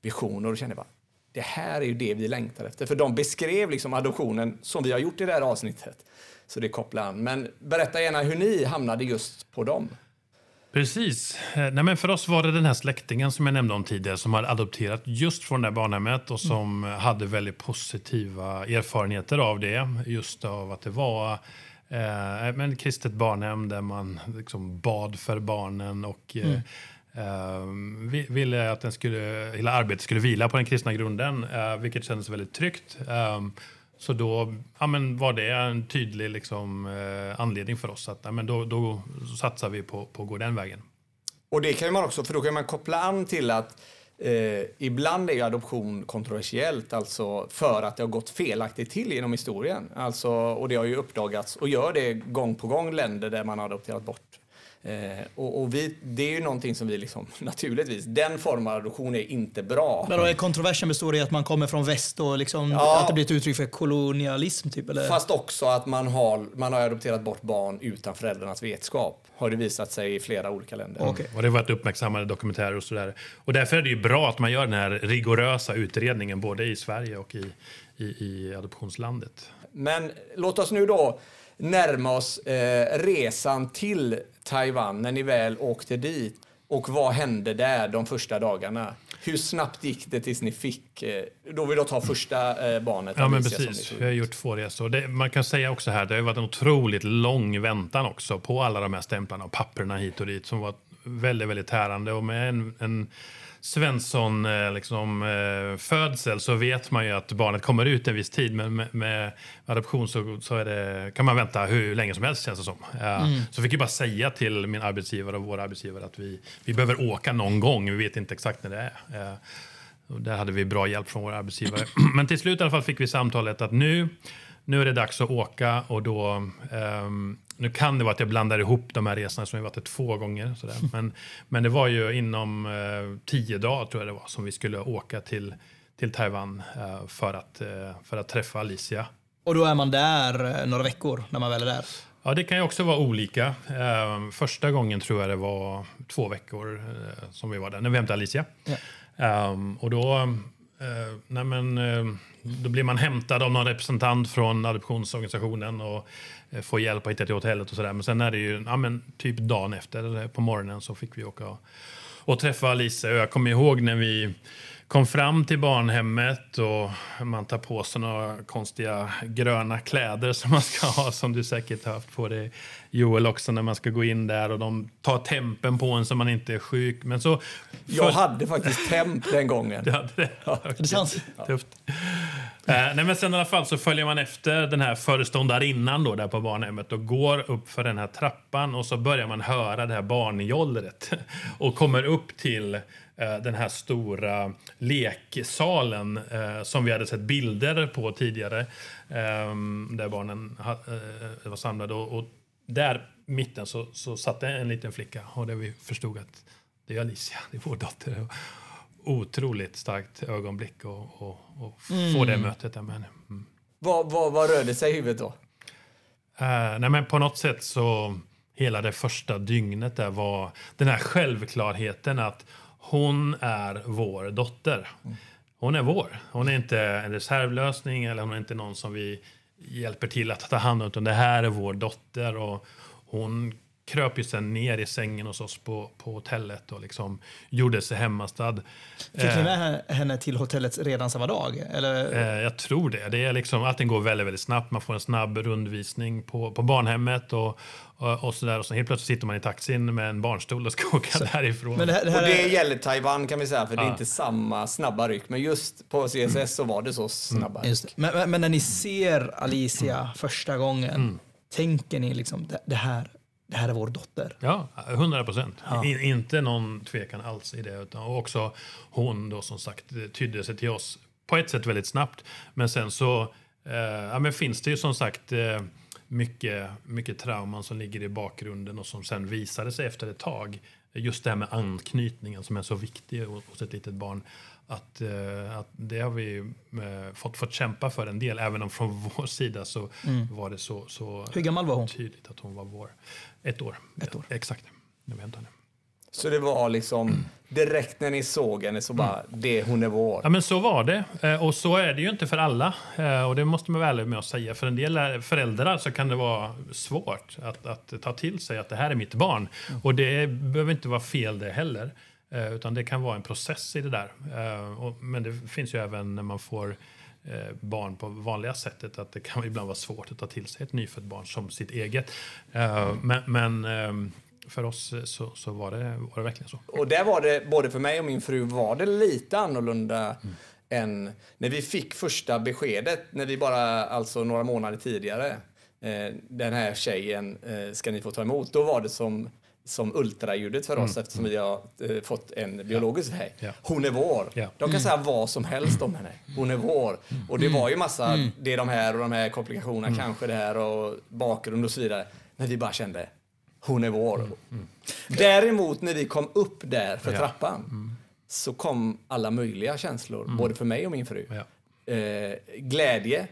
visioner och kände bara, det här är ju det vi längtar efter. För de beskrev liksom adoptionen som vi har gjort i det här avsnittet. Så det kopplar an. Men berätta gärna hur ni hamnade just på dem. Precis. Eh, nej, men för oss var det den här släktingen som jag nämnde om tidigare som hade adopterat just från det här barnhemmet och som mm. hade väldigt positiva erfarenheter av det. Just av att det var eh, men kristet barnhem där man liksom bad för barnen och mm. eh, ville att den skulle, hela arbetet skulle vila på den kristna grunden, eh, vilket kändes väldigt tryggt. Eh, så då ja, men var det en tydlig liksom, eh, anledning för oss att ja, men då, då satsar vi på, på att gå den vägen. Och det kan man också, för då kan man koppla an till att eh, ibland är adoption kontroversiellt, alltså för att det har gått felaktigt till genom historien. Alltså, och det har ju uppdagats och gör det gång på gång länder där man har adopterat bort Eh, och, och vi, det är ju någonting som vi liksom, *laughs* naturligtvis, den formen av adoption är inte bra. Men då är kontroversen består i att man kommer från väst och liksom, ja, att det blir ett uttryck för kolonialism? Typ, eller? Fast också att man har, man har adopterat bort barn utan föräldrarnas vetskap. Har det visat sig i flera olika länder. Mm. Okay. Och det har varit uppmärksammade dokumentärer och sådär. Och därför är det ju bra att man gör den här rigorösa utredningen både i Sverige och i, i, i adoptionslandet. Men låt oss nu då närma oss eh, resan till Taiwan när ni väl åkte dit. Och vad hände där de första dagarna? Hur snabbt gick det tills ni fick, eh, då vill jag ta första eh, barnet? Ja men precis, vi har gjort två resor. Det, man kan säga också här, det har varit en otroligt lång väntan också på alla de här stämplarna och papperna hit och dit som var väldigt, väldigt tärande och med en, en Svensson eh, liksom, eh, födsel så vet man ju att barnet kommer ut en viss tid. Men med, med adoption så, så det, kan man vänta hur länge som helst känns det som. Mm. Så fick jag bara säga till min arbetsgivare och våra arbetsgivare att vi, vi behöver åka någon gång. Vi vet inte exakt när det är. Och där hade vi bra hjälp från våra arbetsgivare. *clears throat* Men till slut i alla fall fick vi samtalet att nu, nu är det dags att åka och då um, nu kan det vara att jag blandar ihop de här resorna som vi varit två gånger. Sådär. *laughs* Men, men det var ju inom eh, tio dagar tror jag det var som vi skulle åka till, till Taiwan eh, för, att, eh, för att träffa Alicia. Och då är man där några veckor när man väl är där? Ja, det kan ju också vara olika. Eh, första gången tror jag det var två veckor som vi var där, när vi hämtade Alicia. Ja. Um, och då, uh, nej men, uh, då blir man hämtad av någon representant från adoptionsorganisationen och Eh, får hjälp att hitta till hotellet och sådär. Men sen är det ju ja, men typ dagen efter på morgonen så fick vi åka och, och träffa Alice. Och jag kommer ihåg när vi kom fram till barnhemmet och man tar på sig några konstiga gröna kläder som man ska ha som du säkert har haft på dig Joel också när man ska gå in där och de tar tempen på en så man inte är sjuk. Men så, för... Jag hade faktiskt temp den gången. *laughs* Du hade det? Ja. Det sant? Tufft. Eh, nej, men sen i alla fall så följer man efter den här föreståndarinnan då där på barnhemmet och går upp för den här trappan och så börjar man höra det här barnjollret *laughs* och kommer upp till den här stora leksalen eh, som vi hade sett bilder på tidigare eh, där barnen eh, var samlade. Och, där mitten så, så satt en liten flicka och där vi förstod att det är Alicia, det är vår dotter. Otroligt starkt ögonblick och, och, och mm. få det mötet där med henne. Mm. Vad, vad, vad rörde sig i huvudet då? Uh, nej men på något sätt så hela det första dygnet där var den här självklarheten att hon är vår dotter. Hon är vår. Hon är inte en reservlösning eller hon är inte någon som vi hjälper till att ta hand om. Utan det här är vår dotter och hon kröp ju sen ner i sängen hos oss på, på hotellet och liksom gjorde sig hemmastad. Fick ni med henne till hotellet redan samma dag? Eller? Eh, jag tror det. det är liksom, allting går väldigt, väldigt snabbt. Man får en snabb rundvisning på, på barnhemmet och, och, och sådär. Och så helt plötsligt sitter man i taxin med en barnstol och ska *laughs* åka så, därifrån. Men det, här, det Och här det är, gäller Taiwan kan vi säga, för det är Ja. inte samma snabba ryck. Men just på CSS så var det så snabba ryck. just det. Men, men, men när ni ser Alicia första gången, tänker ni liksom det, det, här, det här är vår dotter? Ja, 100 procent. Ja. In, inte någon tvekan alls i det. Utan, och också hon då som sagt tydde sig till oss på ett sätt väldigt snabbt. Men sen så eh, ja, men finns det ju som sagt eh, mycket, mycket trauman som ligger i bakgrunden och som sen visade sig efter ett tag. Just det här med anknytningen som är så viktig hos ett litet barn. Att, eh, att det har vi eh, fått, fått kämpa för en del. Även om från *laughs* vår sida så var det så, så Hur gammal var hon? tydligt att hon var vår. Ett år. Ett år. Exakt. När vi hämtade henne. Så det var liksom direkt när ni såg henne så bara, det, hon är vår. Ja, men så var det. Eh, Och så är det ju inte för alla. Och det måste man vara ärlig med att säga. För en del föräldrar så kan det vara svårt att, att ta till sig att det här är mitt barn. Och det behöver inte vara fel det heller. Eh, Utan det kan vara en process i det där. Eh, Men det finns ju även när man får eh, barn på vanliga sättet att det kan *laughs* ibland vara svårt att ta till sig ett nyfött barn som sitt eget. Men, men eh, för oss så, så var, det, var det verkligen så. Och där var det, både för mig och min fru, var det lite annorlunda än när vi fick första beskedet, när vi bara, alltså några månader tidigare, eh, den här tjejen eh, ska ni få ta emot. Då var det som, som ultraljudet för oss eftersom vi har eh, fått en biologisk väg. Ja. Hon är vår. Ja. De kan säga vad som helst om henne. Hon är vår. Och det var ju massa, det är de här och de här komplikationerna, kanske det här och bakgrund och så vidare. Men vi bara kände, hon är vår. Däremot när vi kom upp där för Ja. trappan så kom alla möjliga känslor, både för mig och min fru. Ja. Eh, glädje,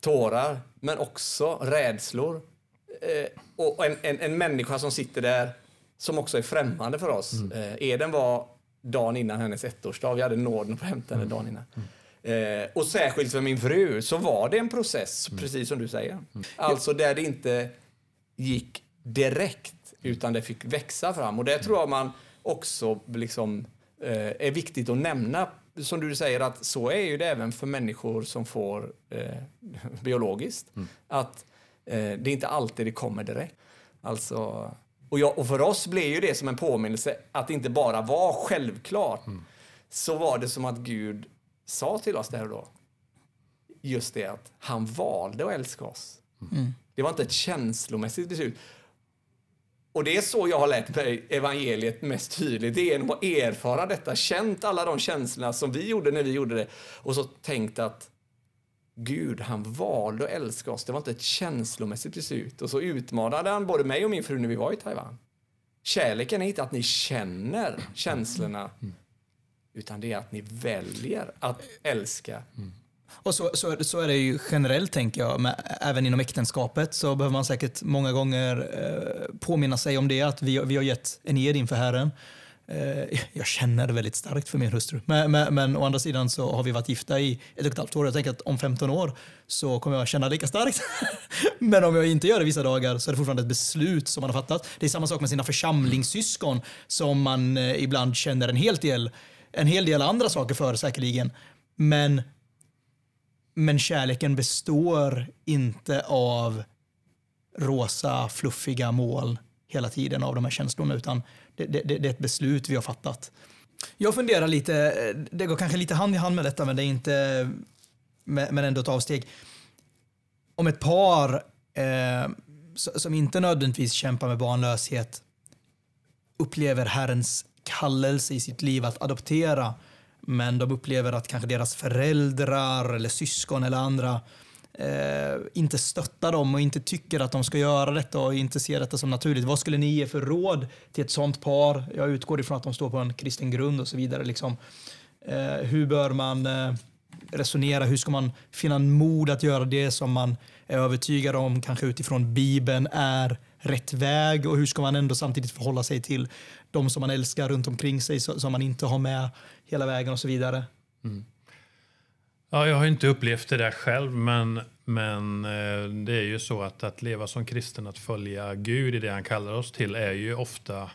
tårar, men också rädslor. Eh, och en, en, en människa som sitter där som också är främmande för oss. Eh, Eden var dagen innan hennes ettårsdag. Vi hade nåden att hämta henne dagen innan. Eh, och särskilt för min fru så var det en process, precis som du säger. Alltså där det inte gick direkt, utan det fick växa fram. Och det tror jag man också liksom, eh, är viktigt att nämna. Som du säger, att så är ju det även för människor som får eh, *laughs* biologiskt. Att eh, det är inte alltid det kommer direkt. Alltså, och, jag, och för oss blev ju det som en påminnelse att det inte bara var självklart. Så var det som att Gud sa till oss där och då. Just det att han valde att älska oss. Det var inte ett känslomässigt beslut. Och det är så jag har lärt mig evangeliet mest tydligt. Det är genom att erfara detta, känt alla de känslorna som vi gjorde när vi gjorde det. Och så tänkt att Gud, han valde att älska oss. Det var inte ett känslomässigt beslut. Och så utmanade han både mig och min fru när vi var i Taiwan. Kärleken är inte att ni känner känslorna, utan det är att ni väljer att älska. Och så, så, så är det ju generellt, tänker jag. Men även inom äktenskapet så behöver man säkert många gånger eh, påminna sig om det, att vi, vi har gett en ed inför Herren. Eh, *laughs* jag känner väldigt starkt för min hustru. Men, men, men å andra sidan så har vi varit gifta i ett och ett halvt år. Jag tänker att om 15 år så kommer jag känna lika starkt. *laughs* men om jag inte gör det vissa dagar så är det fortfarande ett beslut som man har fattat. Det är samma sak med sina församlingssyskon som man eh, ibland känner en hel del, en hel del andra saker för säkerligen. Men men kärleken består inte av rosa, fluffiga mål hela tiden av de här känslorna, utan det, det, det är ett beslut vi har fattat. Jag funderar lite, eh, det går kanske lite hand i hand med detta, men det är inte, men ändå ett avsteg. Om ett par eh, som inte nödvändigtvis kämpar med barnlöshet upplever Herrens kallelse i sitt liv att adoptera, men de upplever att kanske deras föräldrar eller syskon eller andra eh, inte stöttar dem och inte tycker att de ska göra detta och inte ser detta som naturligt. Vad skulle ni ge för råd till ett sånt par? Jag utgår ifrån att de står på en kristen grund och så vidare. Liksom. Eh, hur bör man eh, resonera? Hur ska man finna mod att göra det som man är övertygad om, kanske utifrån Bibeln, är rätt väg? Och hur ska man ändå samtidigt förhålla sig till de som man älskar runt omkring sig, som man inte har med hela vägen och så vidare? Mm. Ja, jag har inte upplevt det där själv, men, Men eh, det är ju så att att leva som kristen, att följa Gud i det han kallar oss till är ju ofta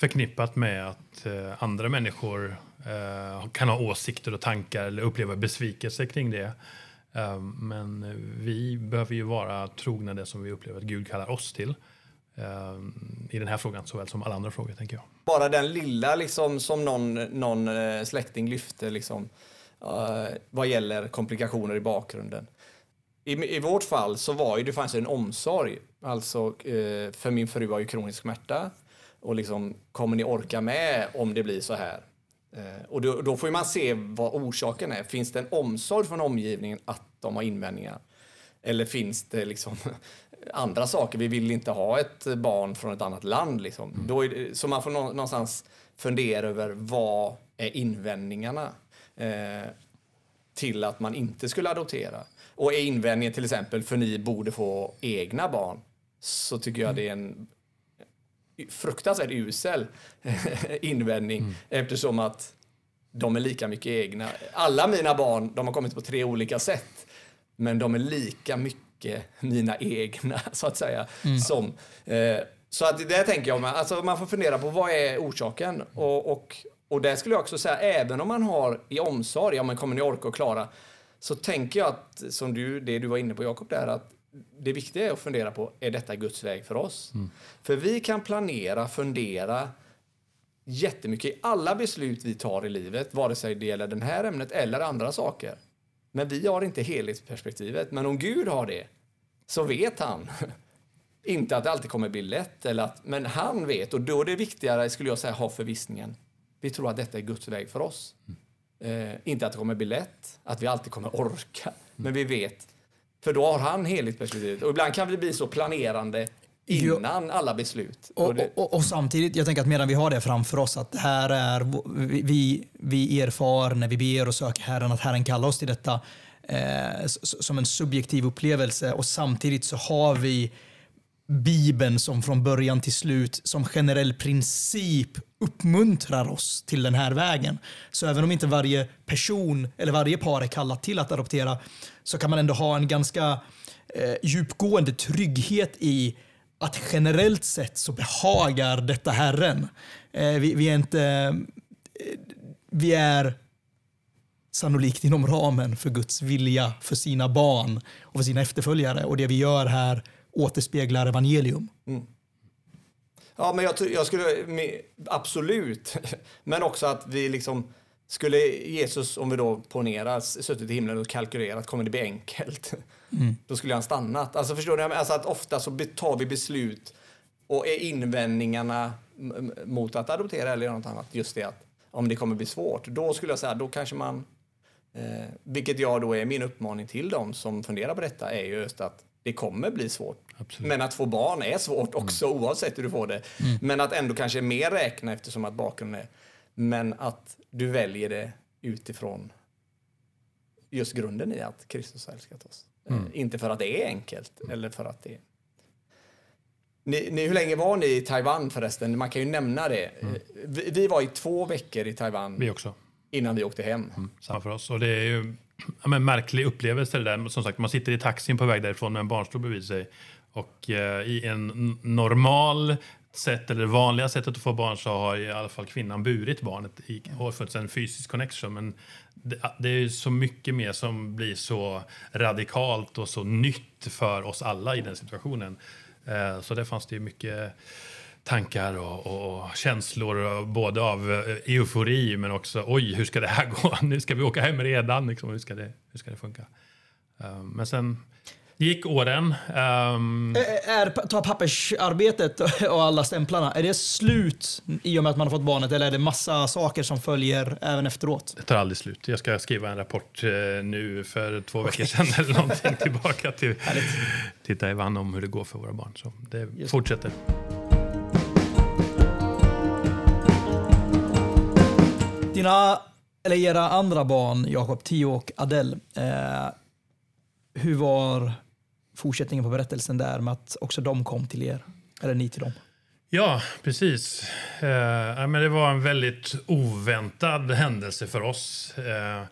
förknippat med att eh, andra människor eh, kan ha åsikter och tankar eller uppleva besvikelse kring det. Ehm, men vi behöver ju vara trogna det som vi upplever att Gud kallar oss till. Ehm, I den här frågan såväl som alla andra frågor tänker jag. Bara den lilla liksom, som någon, någon släkting lyfte liksom, vad gäller komplikationer i bakgrunden. I, I vårt fall så var ju det fanns en omsorg. Alltså, eh, för min fru har ju kronisk smärta. Och liksom, kommer ni orka med om det blir så här? Eh, och då, då får man se vad orsaken är. Finns det en omsorg från omgivningen att de har invändningar? Eller finns det liksom *laughs* andra saker? Vi vill inte ha ett barn från ett annat land. Liksom. Då är det, så man får nå- någonstans fundera över vad är invändningarna eh, till att man inte skulle adoptera? Och är invändningen till exempel för ni borde få egna barn så tycker jag det är en fruktansvärt usel *laughs* invändning eftersom att de är lika mycket egna. Alla mina barn, de har kommit på tre olika sätt. Men de är lika mycket mina egna, *laughs* så att säga. Som, eh, så att det tänker jag, man- alltså man får fundera på vad är orsaken? Och, och, och där skulle jag också säga, även om man har i omsorg, ja men kommer ni orka och klara? Så tänker jag att, som du, det du var inne på Jakob där, att det viktiga är att fundera på, är detta Guds väg för oss? För vi kan planera, fundera, jättemycket i alla beslut vi tar i livet, vare sig det gäller det här ämnet eller andra saker. Men vi har inte helhetsperspektivet. Men om Gud har det, så vet han. *laughs* inte att det alltid kommer bli lätt, eller att, men han vet. Och då är det viktigare, skulle jag säga, ha förvissningen. Vi tror att detta är Guds väg för oss. Eh, inte att det kommer bli lätt, att vi alltid kommer orka. Men vi vet. För då har han helhetsperspektivet. Och ibland kan vi bli så planerande innan alla beslut. Och, det- och, och samtidigt, jag tänker att medan vi har det framför oss, att här är, vi, vi, erfar när vi ber och söker Herren, att Herren kallar oss till detta eh, som en subjektiv upplevelse och samtidigt så har vi Bibeln som från början till slut som generell princip uppmuntrar oss till den här vägen. Så även om inte varje person eller varje par är kallat till att adoptera så kan man ändå ha en ganska eh, djupgående trygghet i att generellt sett så behagar detta Herren. Eh, vi, vi är inte... Eh, vi är sannolikt inom ramen för Guds vilja för sina barn och för sina efterföljare. Och det vi gör här återspeglar evangelium. Mm. Ja, men jag, jag skulle... Absolut. *laughs* Men också att vi liksom... Skulle Jesus, om vi då ponerar, suttit i himlen och kalkylerat, kommer det bli enkelt? *laughs* Då skulle han stannat. Alltså förstår du? Alltså att ofta så tar vi beslut och är invändningarna mot att adoptera eller något annat just det att om det kommer bli svårt, då skulle jag säga, då kanske man Eh, vilket jag då är min uppmaning till dem som funderar på detta är ju just att det kommer bli svårt. Absolut. Men att få barn är svårt också oavsett hur du får det. Men att ändå kanske mer räkna eftersom att bakgrunden är. Men att du väljer det utifrån just grunden i att Kristus har älskat oss. Eh, inte för att det är enkelt eller för att det är ni, ni, hur länge var ni i Taiwan förresten? Man kan ju nämna det. Eh, Vi, vi var i två veckor i Taiwan Vi också. innan vi åkte hem. Samma för oss. Och det är ju ja, men, märklig upplevelse det där. Som sagt, man sitter i taxin på väg därifrån med en barnstol bredvid sig. Och eh, i en normal sätt, eller det vanliga sättet att få barn så har i alla fall kvinnan burit barnet i, och fått en fysisk connection. Men det, det är ju så mycket mer som blir så radikalt och så nytt för oss alla i den situationen. Eh, så där fanns det ju mycket tankar och, och, och känslor, och både av eh, eufori men också oj, hur ska det här gå? *laughs* Nu ska vi åka hem redan. Liksom, hur, ska det, hur ska det funka? Eh, men sen gick åren. ehm, Ä- Är, tar pappersarbetet och alla stämplarna, är det slut i och med att man har fått barnet eller är det massa saker som följer även efteråt? det tar aldrig slut. Jag ska skriva en rapport eh, nu för två veckor sedan eller någonting tillbaka till, *laughs* till Taiwan om hur det går för våra barn. Så det Just. fortsätter. Dina, eller era andra barn, Jakob, Tio och Adele, eh, hur var fortsättningen på berättelsen där med att också de kom till er? Eller ni till dem? Ja, precis. Eh, men det var en väldigt oväntad händelse för oss. Eh,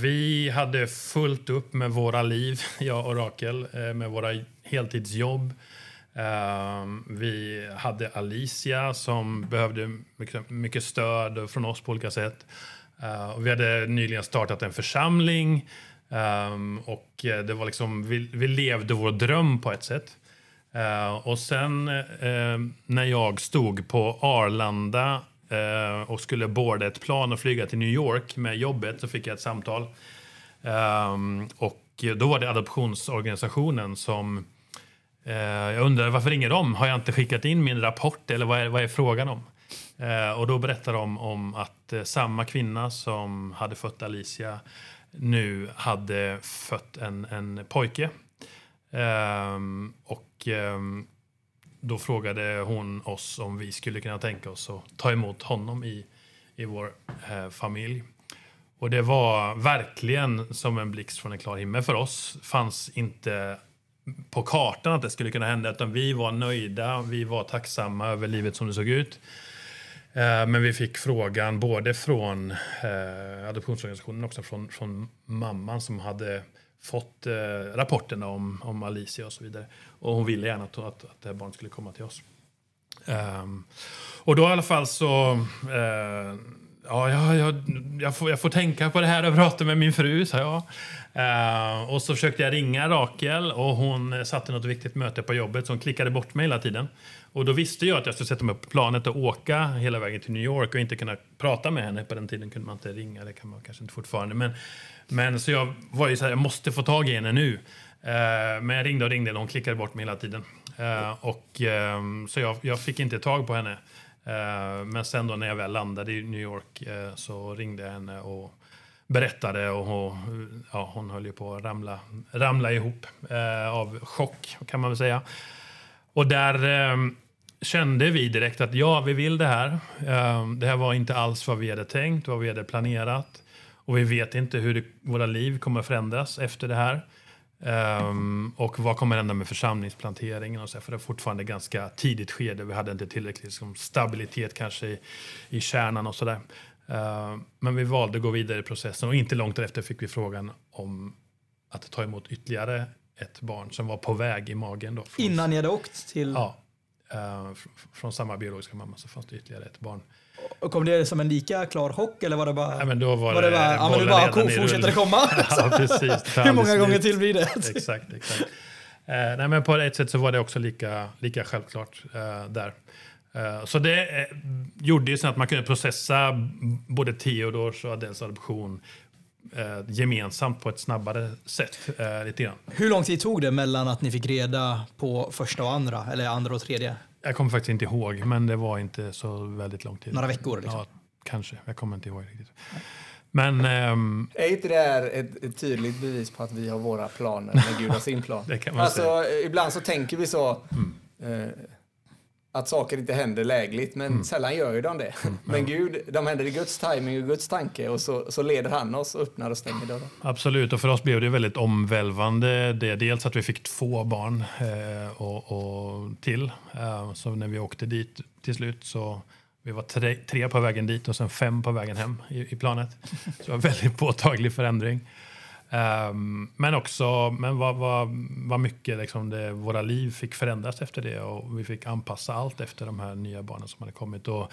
vi hade fullt upp med våra liv, *laughs* jag och Rakel, eh, med våra heltidsjobb. Ehm, vi hade Alicia som behövde mycket, mycket stöd från oss på olika sätt. Ehm, och vi hade nyligen startat en församling Um, och eh, det var liksom, vi, vi, levde vår dröm på ett sätt. Uh, och sen uh, när jag stod på Arlanda uh, och skulle boarda ett plan och flyga till New York med jobbet så fick jag ett samtal. Um, och då var det adoptionsorganisationen som Eh, jag undrade varför ringer de? Har jag inte skickat in min rapport eller vad är, vad är frågan om? Eh, och då berättade de om att eh, samma kvinna som hade fött Alicia nu hade fött en, en pojke. Ehm, och ehm, då frågade hon oss om vi skulle kunna tänka oss att ta emot honom i, i vår familj. Och det var verkligen som en blixt från en klar himmel för oss. fanns inte på kartan att det skulle kunna hända, utan vi var nöjda, vi var tacksamma över livet som det såg ut. Eh, men vi fick frågan både från eh, adoptionsorganisationen och också från, från mamman som hade fått eh, rapporterna om, om Alicia och så vidare. Och hon ville gärna att, att, att det här barnet skulle komma till oss. Um, och då i alla fall så... Eh, ja, jag, jag, jag, får, jag får tänka på det här och prata med min fru, sa jag. Uh, och så försökte jag ringa Rakel och hon satte något viktigt möte på jobbet så hon klickade bort mig hela tiden. Och då visste jag att jag skulle sätta mig på planet och åka hela vägen till New York och inte kunna prata med henne. På den tiden kunde man inte ringa, det kan man kanske inte fortfarande. Men, men så jag var ju så här, jag måste få tag i henne nu. Uh, men jag ringde och ringde och hon klickade bort mig hela tiden. Uh, och, um, så jag, jag, fick inte tag på henne. Eh, men sen då när jag väl landade i New York eh, så ringde jag henne och berättade och hon, ja, hon höll ju på att ramla, ramla ihop eh, av chock kan man väl säga. Och där kände vi direkt att ja, vi vill det här. Det här var inte alls vad vi hade tänkt, vad vi hade planerat. Och vi vet inte hur det, våra liv kommer förändras efter det här. Um, och vad kommer hända med församlingsplanteringen? Och så, för det är fortfarande ganska tidigt skede. Vi hade inte tillräckligt liksom, stabilitet kanske i, i kärnan och sådär. Uh, men vi valde att gå vidare i processen och inte långt därefter fick vi frågan om att ta emot ytterligare ett barn som var på väg i magen. Då, Innan ni hade åkt till? Ja. Uh, från samma biologiska mamma så fanns det ytterligare ett barn. Och kom det som en lika klar chock eller var det bara... Ja, men då var, var det, bara, ja, men nu bara fortsätter det komma? *laughs* ja, precis. *laughs* Hur många gånger till blir det? exakt, exakt. Uh, nej, men på ett sätt så var det också lika, lika självklart uh, där. Uh, så det gjorde ju sen att man kunde processa både Theodors och Adels adoption eh, gemensamt på ett snabbare sätt. Eh, lite grann. Hur lång tid tog det mellan att ni fick reda på första och andra, eller andra och tredje? Jag kommer faktiskt inte ihåg, men det var inte så väldigt lång tid. Några veckor? Liksom. Ja, kanske. Jag kommer inte ihåg riktigt. Men, ähm, är inte det här ett, ett, tydligt bevis på att vi har våra planer när Gud har sin plan? *laughs* det kan man alltså, säga. Ibland så tänker vi så. Mm. Eh, att saker inte händer lägligt, men mm. sällan gör ju de det. Mm. *laughs* Men Gud, de händer i Guds timing och Guds tanke och så, så leder han oss och öppnar och stänger dörrar. Absolut, och för oss blev det väldigt omvälvande. Det, dels att vi fick två barn eh, och, och, till. Eh, så när vi åkte dit till slut så vi var tre, tre på vägen dit och sen fem på vägen hem i, i planet. Så det var en väldigt påtaglig förändring. Um, men också men vad, vad, vad mycket liksom det, våra liv fick förändras efter det och vi fick anpassa allt efter de här nya barnen som hade kommit. Och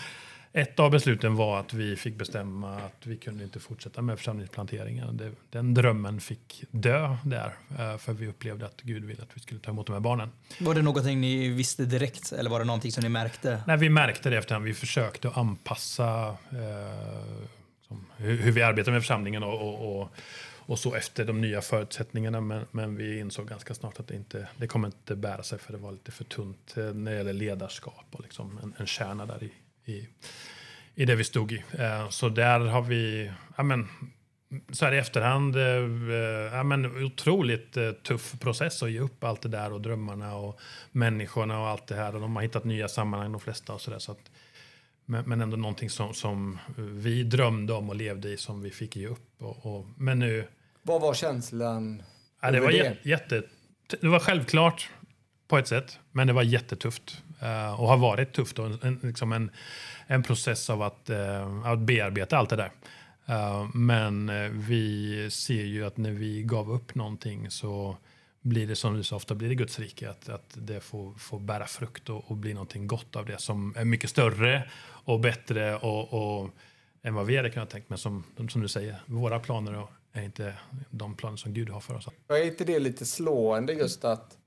ett av besluten var att vi fick bestämma att vi kunde inte fortsätta med församlingsplanteringen. Det, den drömmen fick dö där, uh, för vi upplevde att Gud ville att vi skulle ta emot de här barnen. Var det någonting ni visste direkt eller var det någonting som ni märkte? Nej, vi märkte det efterhand. Vi försökte anpassa uh, hur, hur, vi arbetar med församlingen och, och, och och så efter de nya förutsättningarna. Men, men vi insåg ganska snart att det inte det kommer inte bära sig för det var lite för tunt eh, när det gäller ledarskap och liksom en, en kärna där i, i, i det vi stod i. Eh, så där har vi, ja men, så här i efterhand, eh, ja, men otroligt tuff process att ge upp allt det där och drömmarna och människorna och allt det här. Och de har hittat nya sammanhang de flesta och så där. Så att, men, men ändå någonting som, som vi drömde om och levde i som vi fick ge upp. Och, och men nu... Vad var känslan? Ja, det, var det? Jätte, det var självklart på ett sätt, men det var jättetufft. Uh, och har varit tufft. Och en, liksom en, en process av att, uh, att bearbeta allt det där. Uh, men vi ser ju att när vi gav upp någonting så blir det som du så ofta blir det Guds rike, att, att det får, får bära frukt och, och bli någonting gott av det som är mycket större och bättre och, och än vad vi hade kunnat tänka. Men som, som du säger, våra planer är inte de planer som Gud har för oss. Är inte det lite slående just att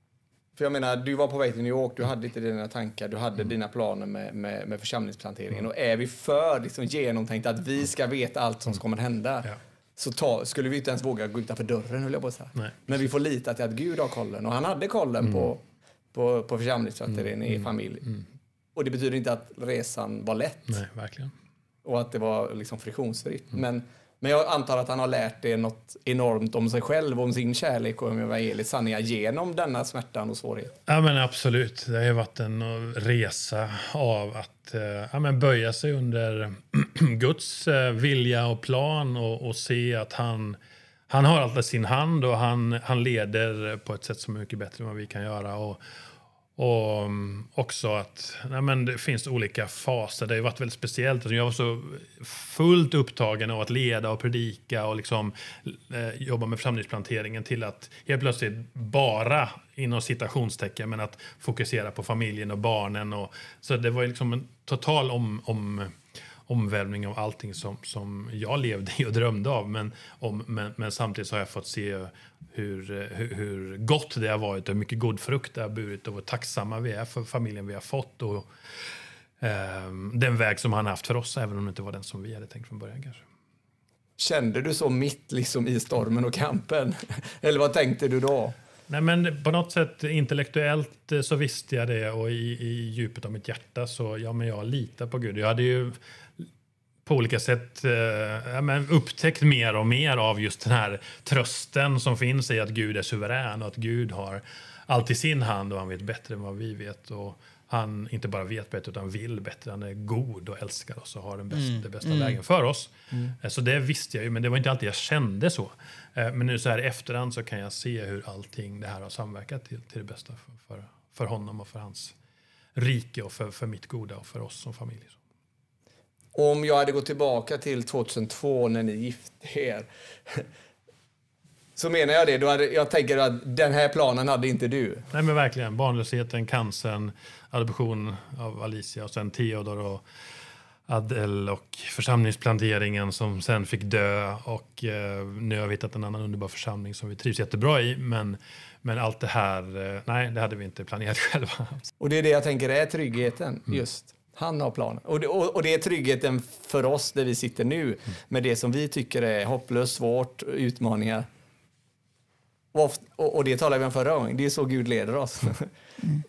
för jag menar, du var på väg till New York, du hade inte dina tankar, du hade mm. dina planer med, med, med församlingsplanteringen. Mm. Och är vi för liksom, genomtänkt att vi ska veta allt som kommer hända, ja. så ta, skulle vi inte ens våga gå utanför dörren, höll jag på att säga. Nej. Men vi får lita till att Gud har kollen. Och han hade kollen mm. på, på, på församlingsplanteringen mm. i familj. Och det betyder inte att resan var lätt. Nej, verkligen. Och att det var liksom friktionsfritt. Mm. Men men jag antar att han har lärt det något enormt om sig själv, om sin kärlek och om evangeliets sanningar genom denna smärtan och svårighet. Ja men absolut. Det har varit en resa av att eh, ja, men böja sig under *clears throat* Guds eh, vilja och plan och, och se att han, han har allt i sin hand och han, han leder på ett sätt som är mycket bättre än vad vi kan göra. Och, och mm, också att nej men det finns olika faser. Det har varit väldigt speciellt. Alltså, jag var så fullt upptagen av att leda och predika och liksom, eh, jobba med församlingsplanteringen till att helt plötsligt bara, inom citationstecken, men att fokusera på familjen och barnen. Och, så det var liksom en total om, om omvälvning av allting som, som jag levde i och drömde av. Men, om, men, men samtidigt så har jag fått se hur, hur, hur, gott det har varit och hur mycket god frukt det har burit och hur tacksamma vi är för familjen vi har fått. Och, eh, den väg som han har haft för oss, även om det inte var den som vi hade tänkt från början kanske. Kände du så mitt liksom i stormen och kampen? *laughs* Eller vad tänkte du då? Nej, men på något sätt intellektuellt så visste jag det och i, i djupet av mitt hjärta så ja, men jag litar på Gud. Jag hade ju på olika sätt eh, men upptäckt mer och mer av just den här trösten som finns i att Gud är suverän och att Gud har allt i sin hand och han vet bättre än vad vi vet. Och han inte bara vet bättre utan vill bättre. Han är god och älskar oss och har den bästa, mm. den bästa mm. vägen för oss. Mm. Eh, så det visste jag ju, men det var inte alltid jag kände så. Eh, men nu så här i efterhand så kan jag se hur allting det här har samverkat till, till det bästa för, för, för honom och för hans rike och för, för mitt goda och för oss som familj. Om jag hade gått tillbaka till 2002 när ni gifte er så menar jag det. Då hade, jag tänker att den här planen hade inte du. Nej men verkligen. Barnlösheten, cancern, adoption av Alicia och sen Theodor och Adel och församlingsplanteringen som sen fick dö. Och eh, nu har vi hittat en annan underbar församling som vi trivs jättebra i. Men, men allt det här, eh, nej det hade vi inte planerat *laughs* själva. Och det är det jag tänker är tryggheten mm. just. Han har planen. Och det, och, och det är tryggheten för oss där vi sitter nu med det som vi tycker är hopplöst, svårt, utmaningar. Och, och, det talade vi om förra gången. Det är så Gud leder oss. Mm.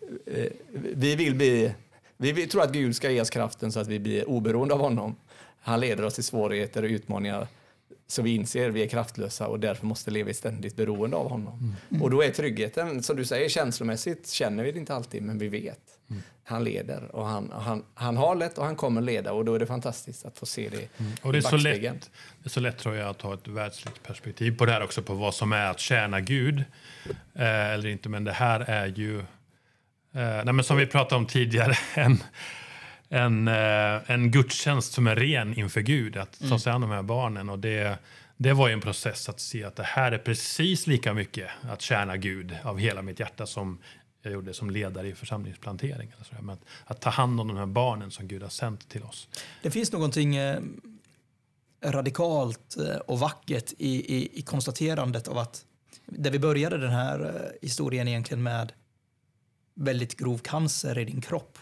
*laughs* vi vill bli... Vi vill, tror att Gud ska ge oss kraften så att vi blir oberoende av honom. Han leder oss i svårigheter och utmaningar så vi inser att vi är kraftlösa och därför måste leva i ständigt beroende av honom. Mm. Och då är tryggheten, som du säger, känslomässigt känner vi det inte alltid, men vi vet. Mm. Han leder och han, han, han har lett och han kommer leda och då är det fantastiskt att få se det mm. Och det är, så lätt, det är så lätt tror jag att ha ett världsligt perspektiv på det här också, på vad som är att tjäna Gud eh, eller inte. Men det här är ju, eh, nej men som vi pratade om tidigare, *laughs* en, en, eh, en gudstjänst som är ren inför Gud, att ta mm. sig an de här barnen. Och det, det var ju en process att se att det här är precis lika mycket att tjäna Gud av hela mitt hjärta som jag gjorde som ledare i församlingsplantering. Att, att, ta hand om de här barnen som Gud har sänt till oss. Det finns någonting eh, radikalt eh, och vackert i, i, i, konstaterandet av att där vi började den här eh, historien egentligen med väldigt grov cancer i din kropp.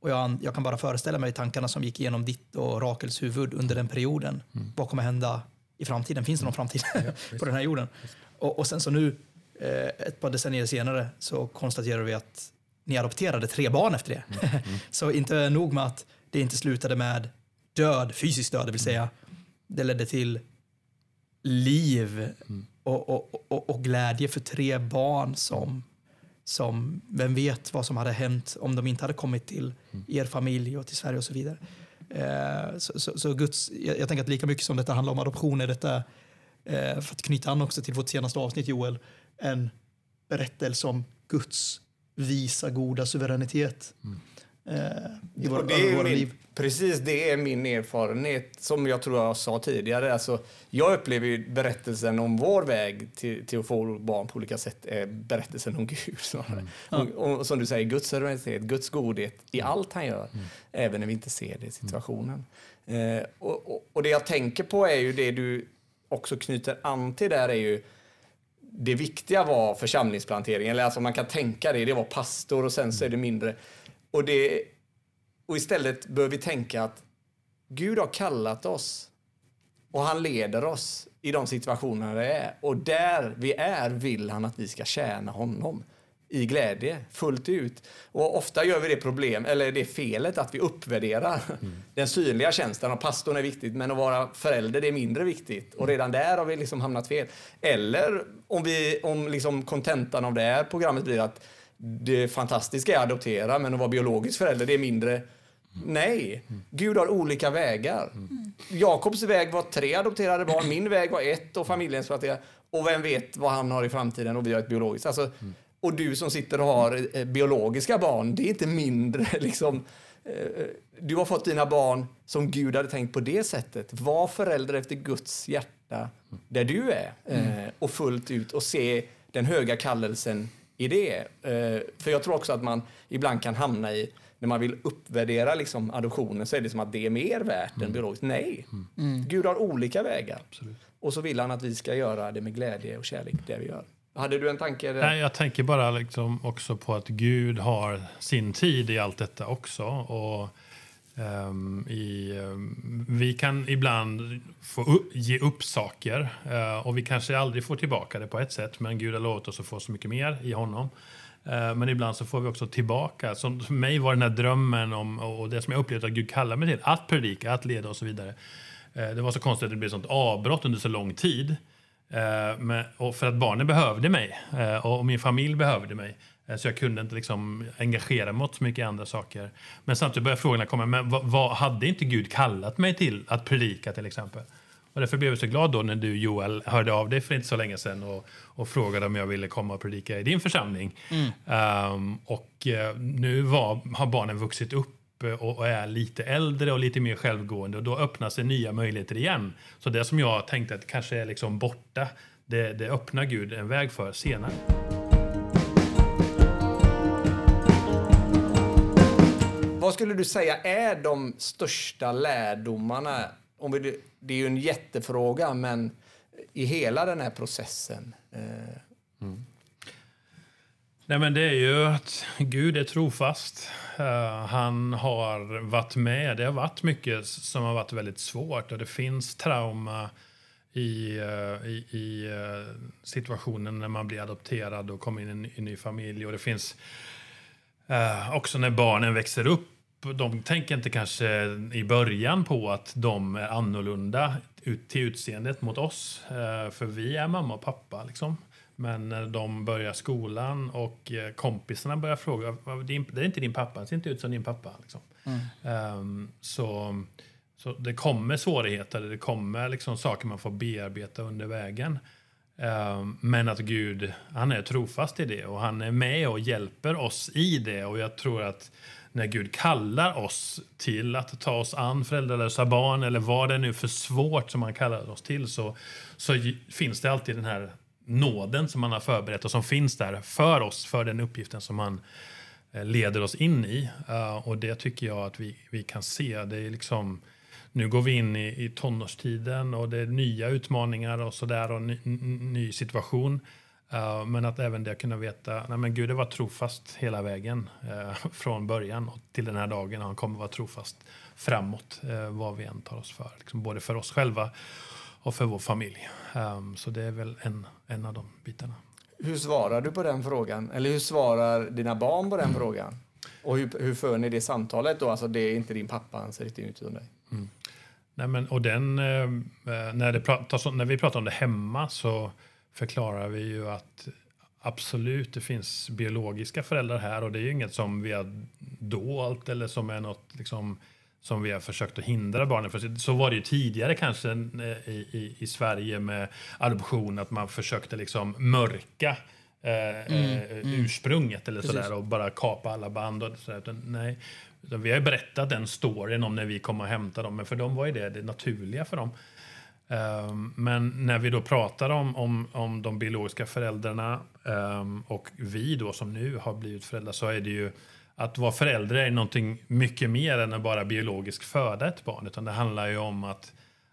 Och jag, jag kan bara föreställa mig tankarna som gick igenom ditt och Rakels huvud under den perioden. Mm. Vad kommer hända i framtiden? Finns det någon framtid ja, *laughs* på den här jorden? Och, och sen så nu Eh, ett par decennier senare så konstaterar vi att ni adopterade tre barn efter det. Mm. Mm. *laughs* så inte nog med att det inte slutade med död, fysisk död, det vill säga. Det ledde till liv mm. och, och, och, och, glädje för tre barn som, som, vem vet vad som hade hänt om de inte hade kommit till mm. er familj och till Sverige och så vidare. Eh, så, så, så, Guds, jag, jag, tänker att lika mycket som detta handlar om adoption är detta, eh, för att knyta an också till vårt senaste avsnitt Joel, en berättelse om Guds visa, goda suveränitet. Mm. Eh, i Och det är våra min, liv. Precis, det är min erfarenhet som jag tror jag sa tidigare. Alltså, jag upplever ju berättelsen om vår väg till, till att få barn på olika sätt är berättelsen om Gud. *laughs* snarare. Och, och, som du säger, Guds suveränitet, Guds godhet i allt han gör, även när vi inte ser det i situationen. Eh, och, och, och det jag tänker på är ju det du också knyter an till där är ju det viktiga var församlingsplantering, eller alltså man kan tänka det, det var pastor och sen så är det mindre. Och, det, och istället bör vi tänka att Gud har kallat oss och han leder oss i de situationer det är. Och där vi är vill han att vi ska tjäna honom i glädje, fullt ut. Och ofta gör vi det problem, eller det felet att vi uppvärderar den synliga tjänsten. Och pastorn är viktigt, men att vara förälder är mindre viktigt. Och redan där har vi liksom hamnat fel. Eller om, vi, om liksom kontentan av det här programmet blir att det fantastiska är att adoptera, men att vara biologisk förälder det är mindre. Nej, Gud har olika vägar. Jakobs väg var tre adopterade barn, min väg var ett och familjens var. Och vem vet vad han har i framtiden och vi har ett biologiskt. Alltså, och du som sitter och har eh, biologiska barn, det är inte mindre *laughs* liksom. eh, Du har fått dina barn som Gud hade tänkt på det sättet. Var förälder efter Guds hjärta där du är eh, och fullt ut och se den höga kallelsen i det. Eh, För jag tror också att man ibland kan hamna i när man vill uppvärdera liksom adoptionen så är det som att det är mer värt än biologiskt. Nej, Gud har olika vägar. Och så vill han att vi ska göra det med glädje och kärlek, det vi gör. Hade du en tanke? där? Nej, jag tänker bara liksom också på att Gud har sin tid i allt detta också. Och, Um, i, um, vi kan ibland få upp, ge upp saker uh, och vi kanske aldrig får tillbaka det på ett sätt. Men Gud har lovat oss att få så mycket mer i honom. Uh, men ibland så får vi också tillbaka. Som för mig var den här drömmen om, och det som jag upplevde att Gud kallar mig till, att predika, att leda och så vidare. Uh, det var så konstigt att det blev sånt avbrott under så lång tid. Men, och för att barnen behövde mig och min familj behövde mig. Eh, så jag kunde inte liksom engagera mig åt så mycket andra saker. Men samtidigt började frågorna komma. Men vad, vad hade inte Gud kallat mig till att predika till exempel? Och därför blev jag så glad då när du Joel hörde av dig för inte så länge sedan och, och frågade om jag ville komma och predika i din församling. Ehm, och eh, nu var, har barnen vuxit upp eh, och, och är lite äldre och lite mer självgående och då öppnar sig nya möjligheter igen. Så det som jag tänkte att kanske är liksom borta, det, det öppnar Gud en väg för senare. Vad skulle du säga är de största lärdomarna? Om vi, det är ju en jättefråga, men i hela den här processen. Eh, mm. Nej, men det är ju att Gud är trofast. Uh, han har varit med. Det har varit mycket som har varit väldigt svårt och det finns trauma i, uh, i, i eh, situationen när man blir adopterad och kommer in i en, ny- en ny familj. Och det finns också när barnen växer upp. De tänker inte kanske i början på att de är annorlunda ut till utseendet mot oss. Eh, för vi är mamma och pappa. Liksom. Men när de börjar skolan och eh, kompisarna börjar fråga, "Vad, din- det är inte din pappa, han ser inte ut som din pappa. Liksom. Ehm, så, så det kommer svårigheter, det kommer liksom saker man får bearbeta under vägen. Ehm, men att Gud, han är trofast i det och han är med och hjälper oss i det. Och jag tror att när Gud kallar oss till att ta oss an föräldralösa barn eller vad det är nu för svårt som han kallar oss till så, så finns det alltid den här nåden som han har förberett och som finns där för oss, för den uppgiften som han eh, leder oss in i. Eh, och det tycker jag att vi, vi kan se. Det är liksom, nu går vi in i, i tonårstiden och det är nya utmaningar och sådär och ny, ny situation. Eh, men att även det kunna veta, nej men Gud har varit trofast hela vägen eh, från början och till den här dagen. Han kommer vara trofast framåt, eh, vad vi än tar oss för. Liksom både för oss själva och för vår familj. Um, så det är väl en, en av de bitarna. hur svarar du på den frågan? Eller hur svarar dina barn på den frågan? Och hur, hur för ni det samtalet då? Alltså det är inte din pappa, han ser inte ut som dig. Nej, men, och den, när, det pratas, när vi pratar om det hemma så förklarar vi ju att absolut, det finns biologiska föräldrar här och det är ju inget som vi har dolt eller som är något liksom, som vi har försökt att hindra barnen för. Så var det ju tidigare kanske eh, i, i, i Sverige med adoption, att man försökte liksom mörka eh, eh, ursprunget eller sådär och bara kapa alla band och sådär. Utan, nej, utan vi har ju berättat den storyn om när vi kom och hämtade dem, men för dem var ju det det naturliga för dem. Ehm, men när vi då pratar om, om, om de biologiska föräldrarna ehm, och vi då som nu har blivit föräldrar så är det ju att vara förälder är någonting mycket mer än att bara biologiskt föda ett barn. Utan det handlar ju om att,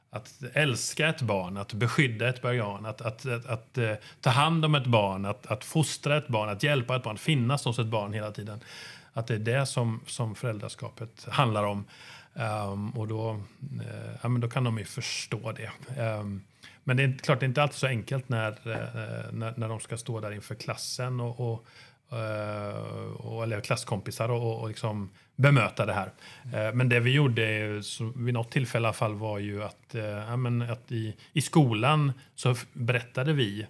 att älska ett barn, att beskydda ett barn, att, att, att, att eh, ta hand om ett barn, att, att fostra ett barn, att hjälpa ett barn, finnas hos ett barn hela tiden. Att det är det som, som föräldraskapet handlar om. Ehm, och då, eh, ja, men då kan de ju förstå det. Ehm, men det är klart, det är inte alltid så enkelt när, eh, när, när de ska stå där inför klassen och, och, eh, och, eller klasskompisar och, och liksom bemöta det här. Eh, Men det vi gjorde så, vid något tillfälle i alla fall var ju att, ja, men att i, i skolan så berättade vi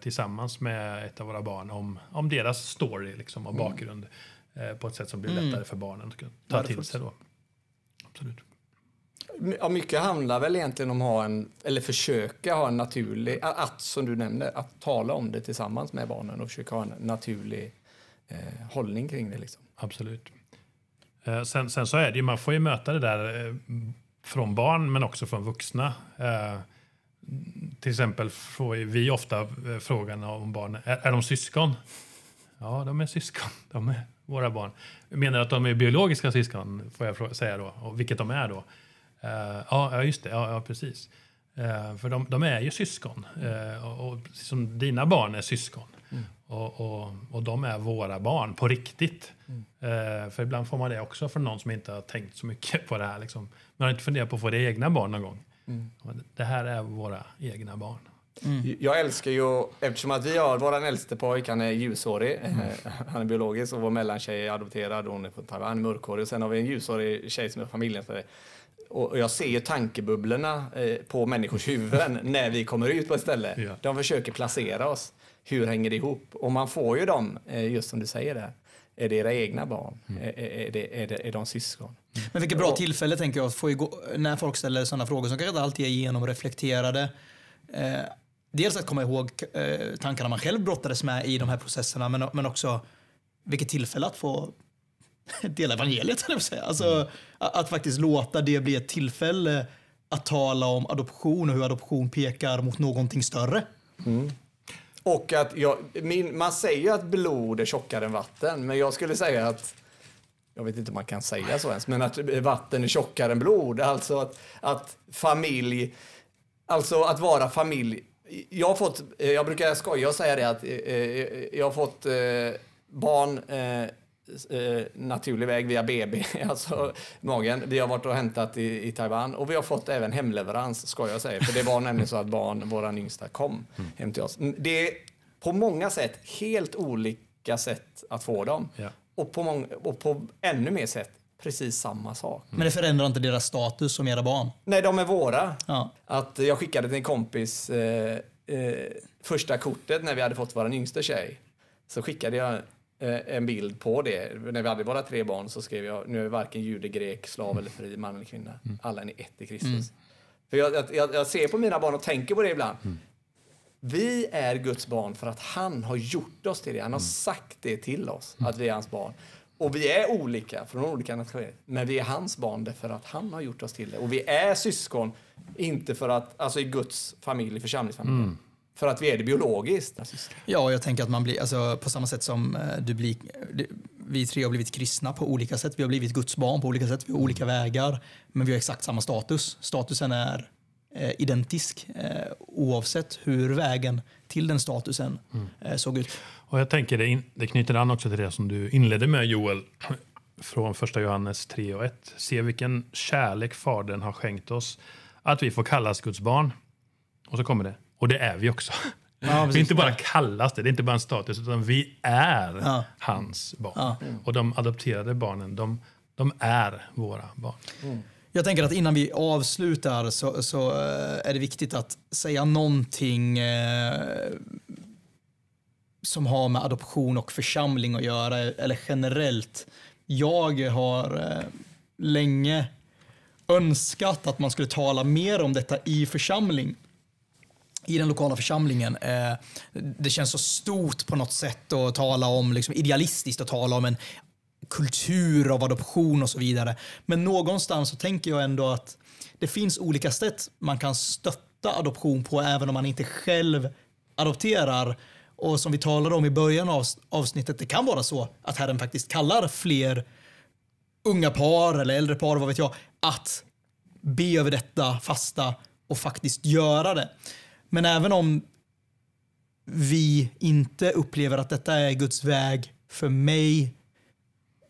tillsammans med ett av våra barn om, om deras story liksom, och bakgrund eh, på ett sätt som blir lättare för barnen att ta till sig. Då. Absolut. Ja, mycket handlar väl egentligen om att ha en, eller försöka ha en naturlig, att som du nämnde, att tala om det tillsammans med barnen och försöka ha en naturlig eh, hållning kring det. Liksom. Absolut. Eh, sen, sen så är det ju, man får ju möta det där eh, från barn men också från vuxna. Eh, till exempel får vi ofta eh, frågan om barn, är, är de syskon? Ja, de är syskon. De är våra barn. Menar du att de är biologiska syskon? Får jag säga då. Och vilket de är då? Eh, ja, just det. Ja, precis. Eh, för de, de är ju syskon. Eh, och, och som dina barn är syskon. Och, och, och de är våra barn på riktigt. Eh, för ibland får man det också från någon som inte har tänkt så mycket på det här. Liksom. Man har inte funderat på att få det egna barn någon gång. Det här är våra egna barn. Jag älskar ju, eftersom att vi har, våran äldste pojk, han är ljushårig, eh, han är biologisk och vår mellantjej är adopterad, hon är från Taiwan, han är mörkhårig och sen har vi en ljushårig tjej som är familjen. Och jag ser ju tankebubblorna eh, på människors huvuden *laughs* när vi kommer ut på ett ställe. Ja. De försöker placera oss. Hur hänger det ihop? Och man får ju dem, eh, just som du säger där. Är det era egna barn? Är, är, är, det, är, det, är de syskon? Men vilket bra tillfälle tänker jag att få igå- när folk ställer sådana frågor som kanske inte alltid är genomreflekterade. Eh, dels att komma ihåg eh, tankarna man själv brottades med i de här processerna men, men också vilket tillfälle att få *laughs* dela evangeliet, jag på att säga. Alltså, att, att faktiskt låta det bli ett tillfälle att tala om adoption och hur adoption pekar mot någonting större. Och att jag, min, man säger ju att blod är tjockare än vatten, men jag skulle säga att jag vet inte om man kan säga så ens, men att vatten är tjockare än blod. Alltså att, att familj, alltså att vara familj. Jag har fått, eh, jag brukar skoja och säga det att eh, eh, jag har fått barn naturlig väg via BB, *laughs* alltså magen. Vi har varit och hämtat i, i Taiwan och vi har fått även hemleverans, ska jag säga. För det var nämligen så att barn, våran yngsta, kom hem till oss. Mm, Det är på många sätt helt olika sätt att få dem. Ja. Och, på många, och på ännu mer sätt precis samma sak. Men det förändrar inte deras status som era barn. Nej, de är våra. Ja. Att jag skickade till en kompis eh, eh, första kortet när vi hade fått vår yngsta tjej. Så skickade jag eh, en bild på det. När vi hade våra tre barn så skrev jag nu är varken jude, grek, slav eller fri, man eller kvinna. Alla är ni ett i Kristus. För jag, jag- jag, ser på mina barn och tänker på det ibland. Vi är Guds barn för att han har gjort oss till det. Han har sagt det till oss, att vi är hans barn. Och vi är olika från olika nationer, men vi är hans barn därför att han har gjort oss till det. Och vi är syskon, inte för att, alltså i Guds familj, församlingsfamilj. För att vi är det biologiskt. Ja, och jag tänker att man blir, alltså, på samma sätt som eh, du blir, du- vi tre har blivit kristna på olika sätt. Vi har blivit Guds barn på olika sätt. Vi har olika vägar, men vi har exakt samma status. Statusen är identisk eh, oavsett hur vägen till den statusen eh, såg ut. Och jag tänker det, in, det knyter an också till det som du inledde med Joel från första Johannes 3 och 1. Se vilken kärlek Fadern har skänkt oss att vi får kallas Guds barn. Och så kommer det. Och det är vi också. Ja, *laughs* vi inte bara kallas det, det är inte bara en status, utan vi är Ja. hans barn. Ja. Och de adopterade barnen, de, de är våra barn. Jag tänker att innan vi avslutar så, så eh, är det viktigt att säga någonting eh, som har med adoption och församling att göra, eller generellt. Jag har eh, länge önskat att man skulle tala mer om detta i församling. i den lokala församlingen. Eh, det känns så stort på något sätt att tala om, liksom idealistiskt att tala om en kultur av adoption och så vidare. Men någonstans så tänker jag ändå att det finns olika sätt man kan stötta adoption på även om man inte själv adopterar. Och som vi talade om i början av avsnittet, det kan vara så att Herren faktiskt kallar fler unga par eller äldre par, vad vet jag, att be över detta, fasta och faktiskt göra det. Men även om vi inte upplever att detta är Guds väg för mig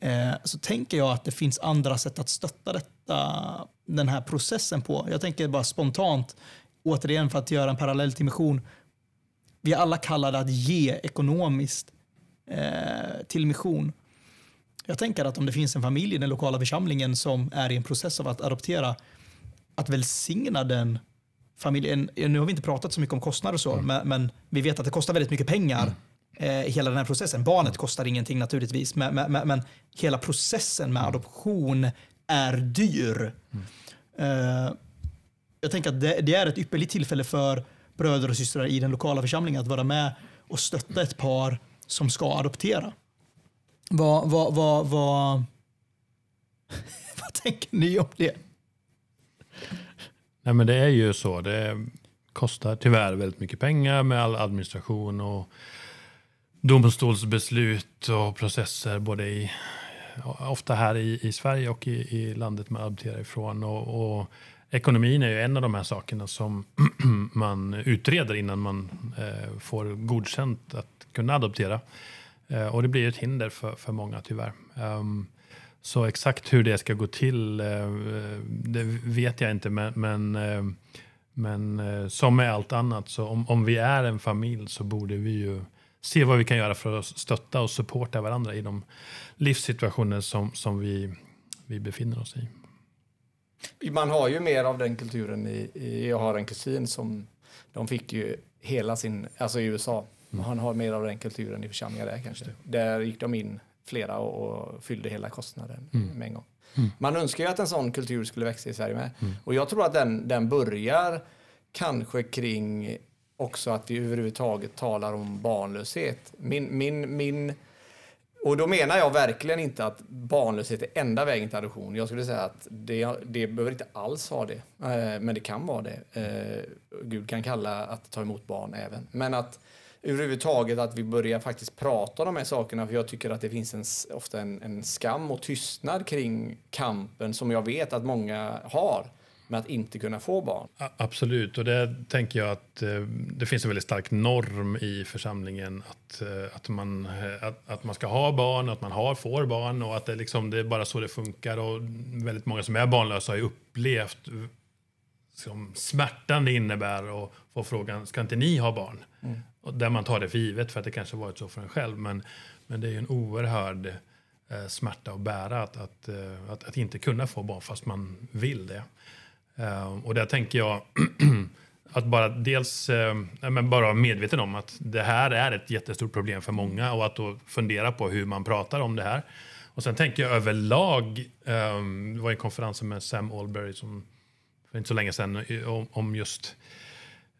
eh, så tänker jag att det finns andra sätt att stötta detta, den här processen på. Jag tänker bara spontant, återigen för att göra en parallell till mission. Vi är alla kallade att ge ekonomiskt eh, till mission. Jag tänker att om det finns en familj i den lokala församlingen som är i en process av att adoptera, att välsigna den familjen. Nu har vi inte pratat så mycket om kostnader och så, mm. men, men, vi vet att det kostar väldigt mycket pengar. Mm. Eh, hela den här processen. Barnet kostar ingenting naturligtvis, men, men, men hela processen med mm. adoption är dyr. Mm. Eh, jag tänker att det, det, är ett ypperligt tillfälle för bröder och systrar i den lokala församlingen att vara med och stötta ett par som ska adoptera. Vad, vad, vad, vad, *laughs* vad tänker ni om det? Nej, men det är ju så. Det kostar tyvärr väldigt mycket pengar med all administration och domstolsbeslut och processer både i, ofta här i, i Sverige och i, i landet man adopterar ifrån. Och, och, ekonomin är ju en av de här sakerna som *clears throat* man utreder innan man eh, får godkänt att kunna adoptera. Eh, och det blir ett hinder för, för många tyvärr. Um, så exakt hur det ska gå till, eh, det vet jag inte. Men, men, eh, men eh, som med allt annat, så om, om vi är en familj så borde vi ju se vad vi kan göra för att stötta och supporta varandra i de livssituationer som, som vi, vi befinner oss i. Man har ju mer av den kulturen i, i jag har en kusin som de fick ju hela sin, alltså i USA, mm. han har mer av den kulturen i församlingar där kanske. Där gick de in flera och, och fyllde hela kostnaden mm. med en gång. Mm. Man önskar ju att en sån kultur skulle växa i Sverige med. Mm. Och jag tror att den, den börjar kanske kring också att vi överhuvudtaget talar om barnlöshet. Min, min, min, och då menar jag verkligen inte att barnlöshet är enda vägen till adoption. Jag skulle säga att det, det behöver inte alls vara det, eh, men det kan vara det. Eh, Gud kan kalla att ta emot barn även. Men att överhuvudtaget att vi börjar faktiskt prata om de här sakerna. För jag tycker att det finns en, ofta en, en skam och tystnad kring kampen som jag vet att många har med att inte kunna få barn. Absolut, och det tänker jag att eh, det finns en väldigt stark norm i församlingen att, eh, att, man, eh, att, att, man ska ha barn, att man har, får barn och att det, liksom, det är bara så det funkar. Och väldigt många som är barnlösa har ju upplevt som smärtan det innebär att få frågan, ska inte ni ha barn? Mm. Och där man tar det för givet för att det kanske varit så för en själv. Men, men det är ju en oerhörd eh, smärta att bära att, att, att, att, inte kunna få barn fast man vill det. Ehm, och där tänker jag *clears throat* att bara dels ehm, men bara vara medveten om att det här är ett jättestort problem för många och att då fundera på hur man pratar om det här. Och sen tänker jag överlag, ehm, det var en konferens med Sam Alberry som för inte så länge sedan eh, om, just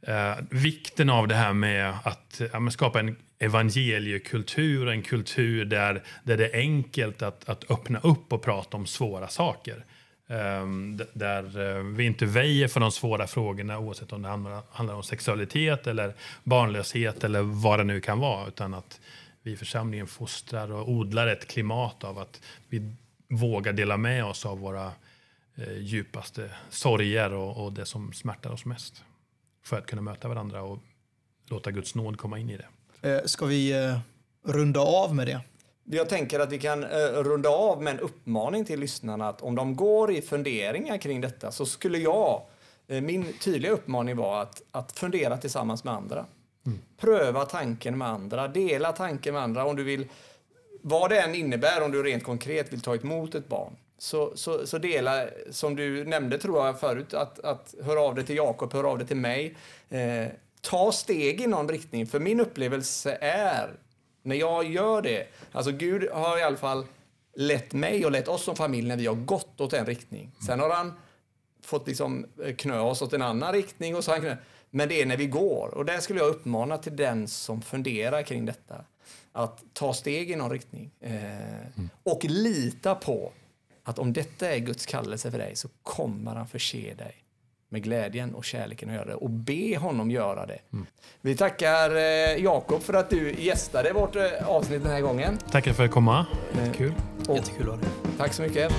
eh, vikten av det här med att ja, skapa en evangeliekultur, en kultur där, där det är enkelt att, att öppna upp och prata om svåra saker. Um, där uh, vi inte väjer för de svåra frågorna oavsett om det handlar, handlar om sexualitet eller barnlöshet eller vad det nu kan vara. Utan att vi i församlingen fostrar och odlar ett klimat av att vi vågar dela med oss av våra uh, djupaste sorger och, och det som smärtar oss mest för att kunna möta varandra och låta Guds nåd komma in i det. Eh, ska vi runda av med det? Jag tänker att vi kan eh, runda av med en uppmaning till lyssnarna att om de går i funderingar kring detta så skulle jag, min tydliga uppmaning var att, att fundera tillsammans med andra. Mm. Pröva tanken med andra, dela tanken med andra om du vill, vad det än innebär om du rent konkret vill ta emot ett barn så, så, så dela, som du nämnde tror jag förut, att, att höra av dig till Jakob, höra av dig till mig. Eh, ta steg i någon riktning, för min upplevelse är, när jag gör det, alltså Gud har i alla fall lett mig och lett oss som familj när vi har gått åt en riktning. Sen har han fått liksom knö oss åt en annan riktning och så han knö. Men det är när vi går. Och där skulle jag uppmana till den som funderar kring detta. Att ta steg i någon riktning. Eh, Och lita på att om detta är Guds kallelse för dig så kommer han förse dig med glädjen och kärleken att göra det. Och be honom göra det. Vi tackar eh, Jakob för att du gästade vårt eh, avsnitt den här gången. Tackar för att komma. Kul. Och Jättekul att ha dig. tack så mycket.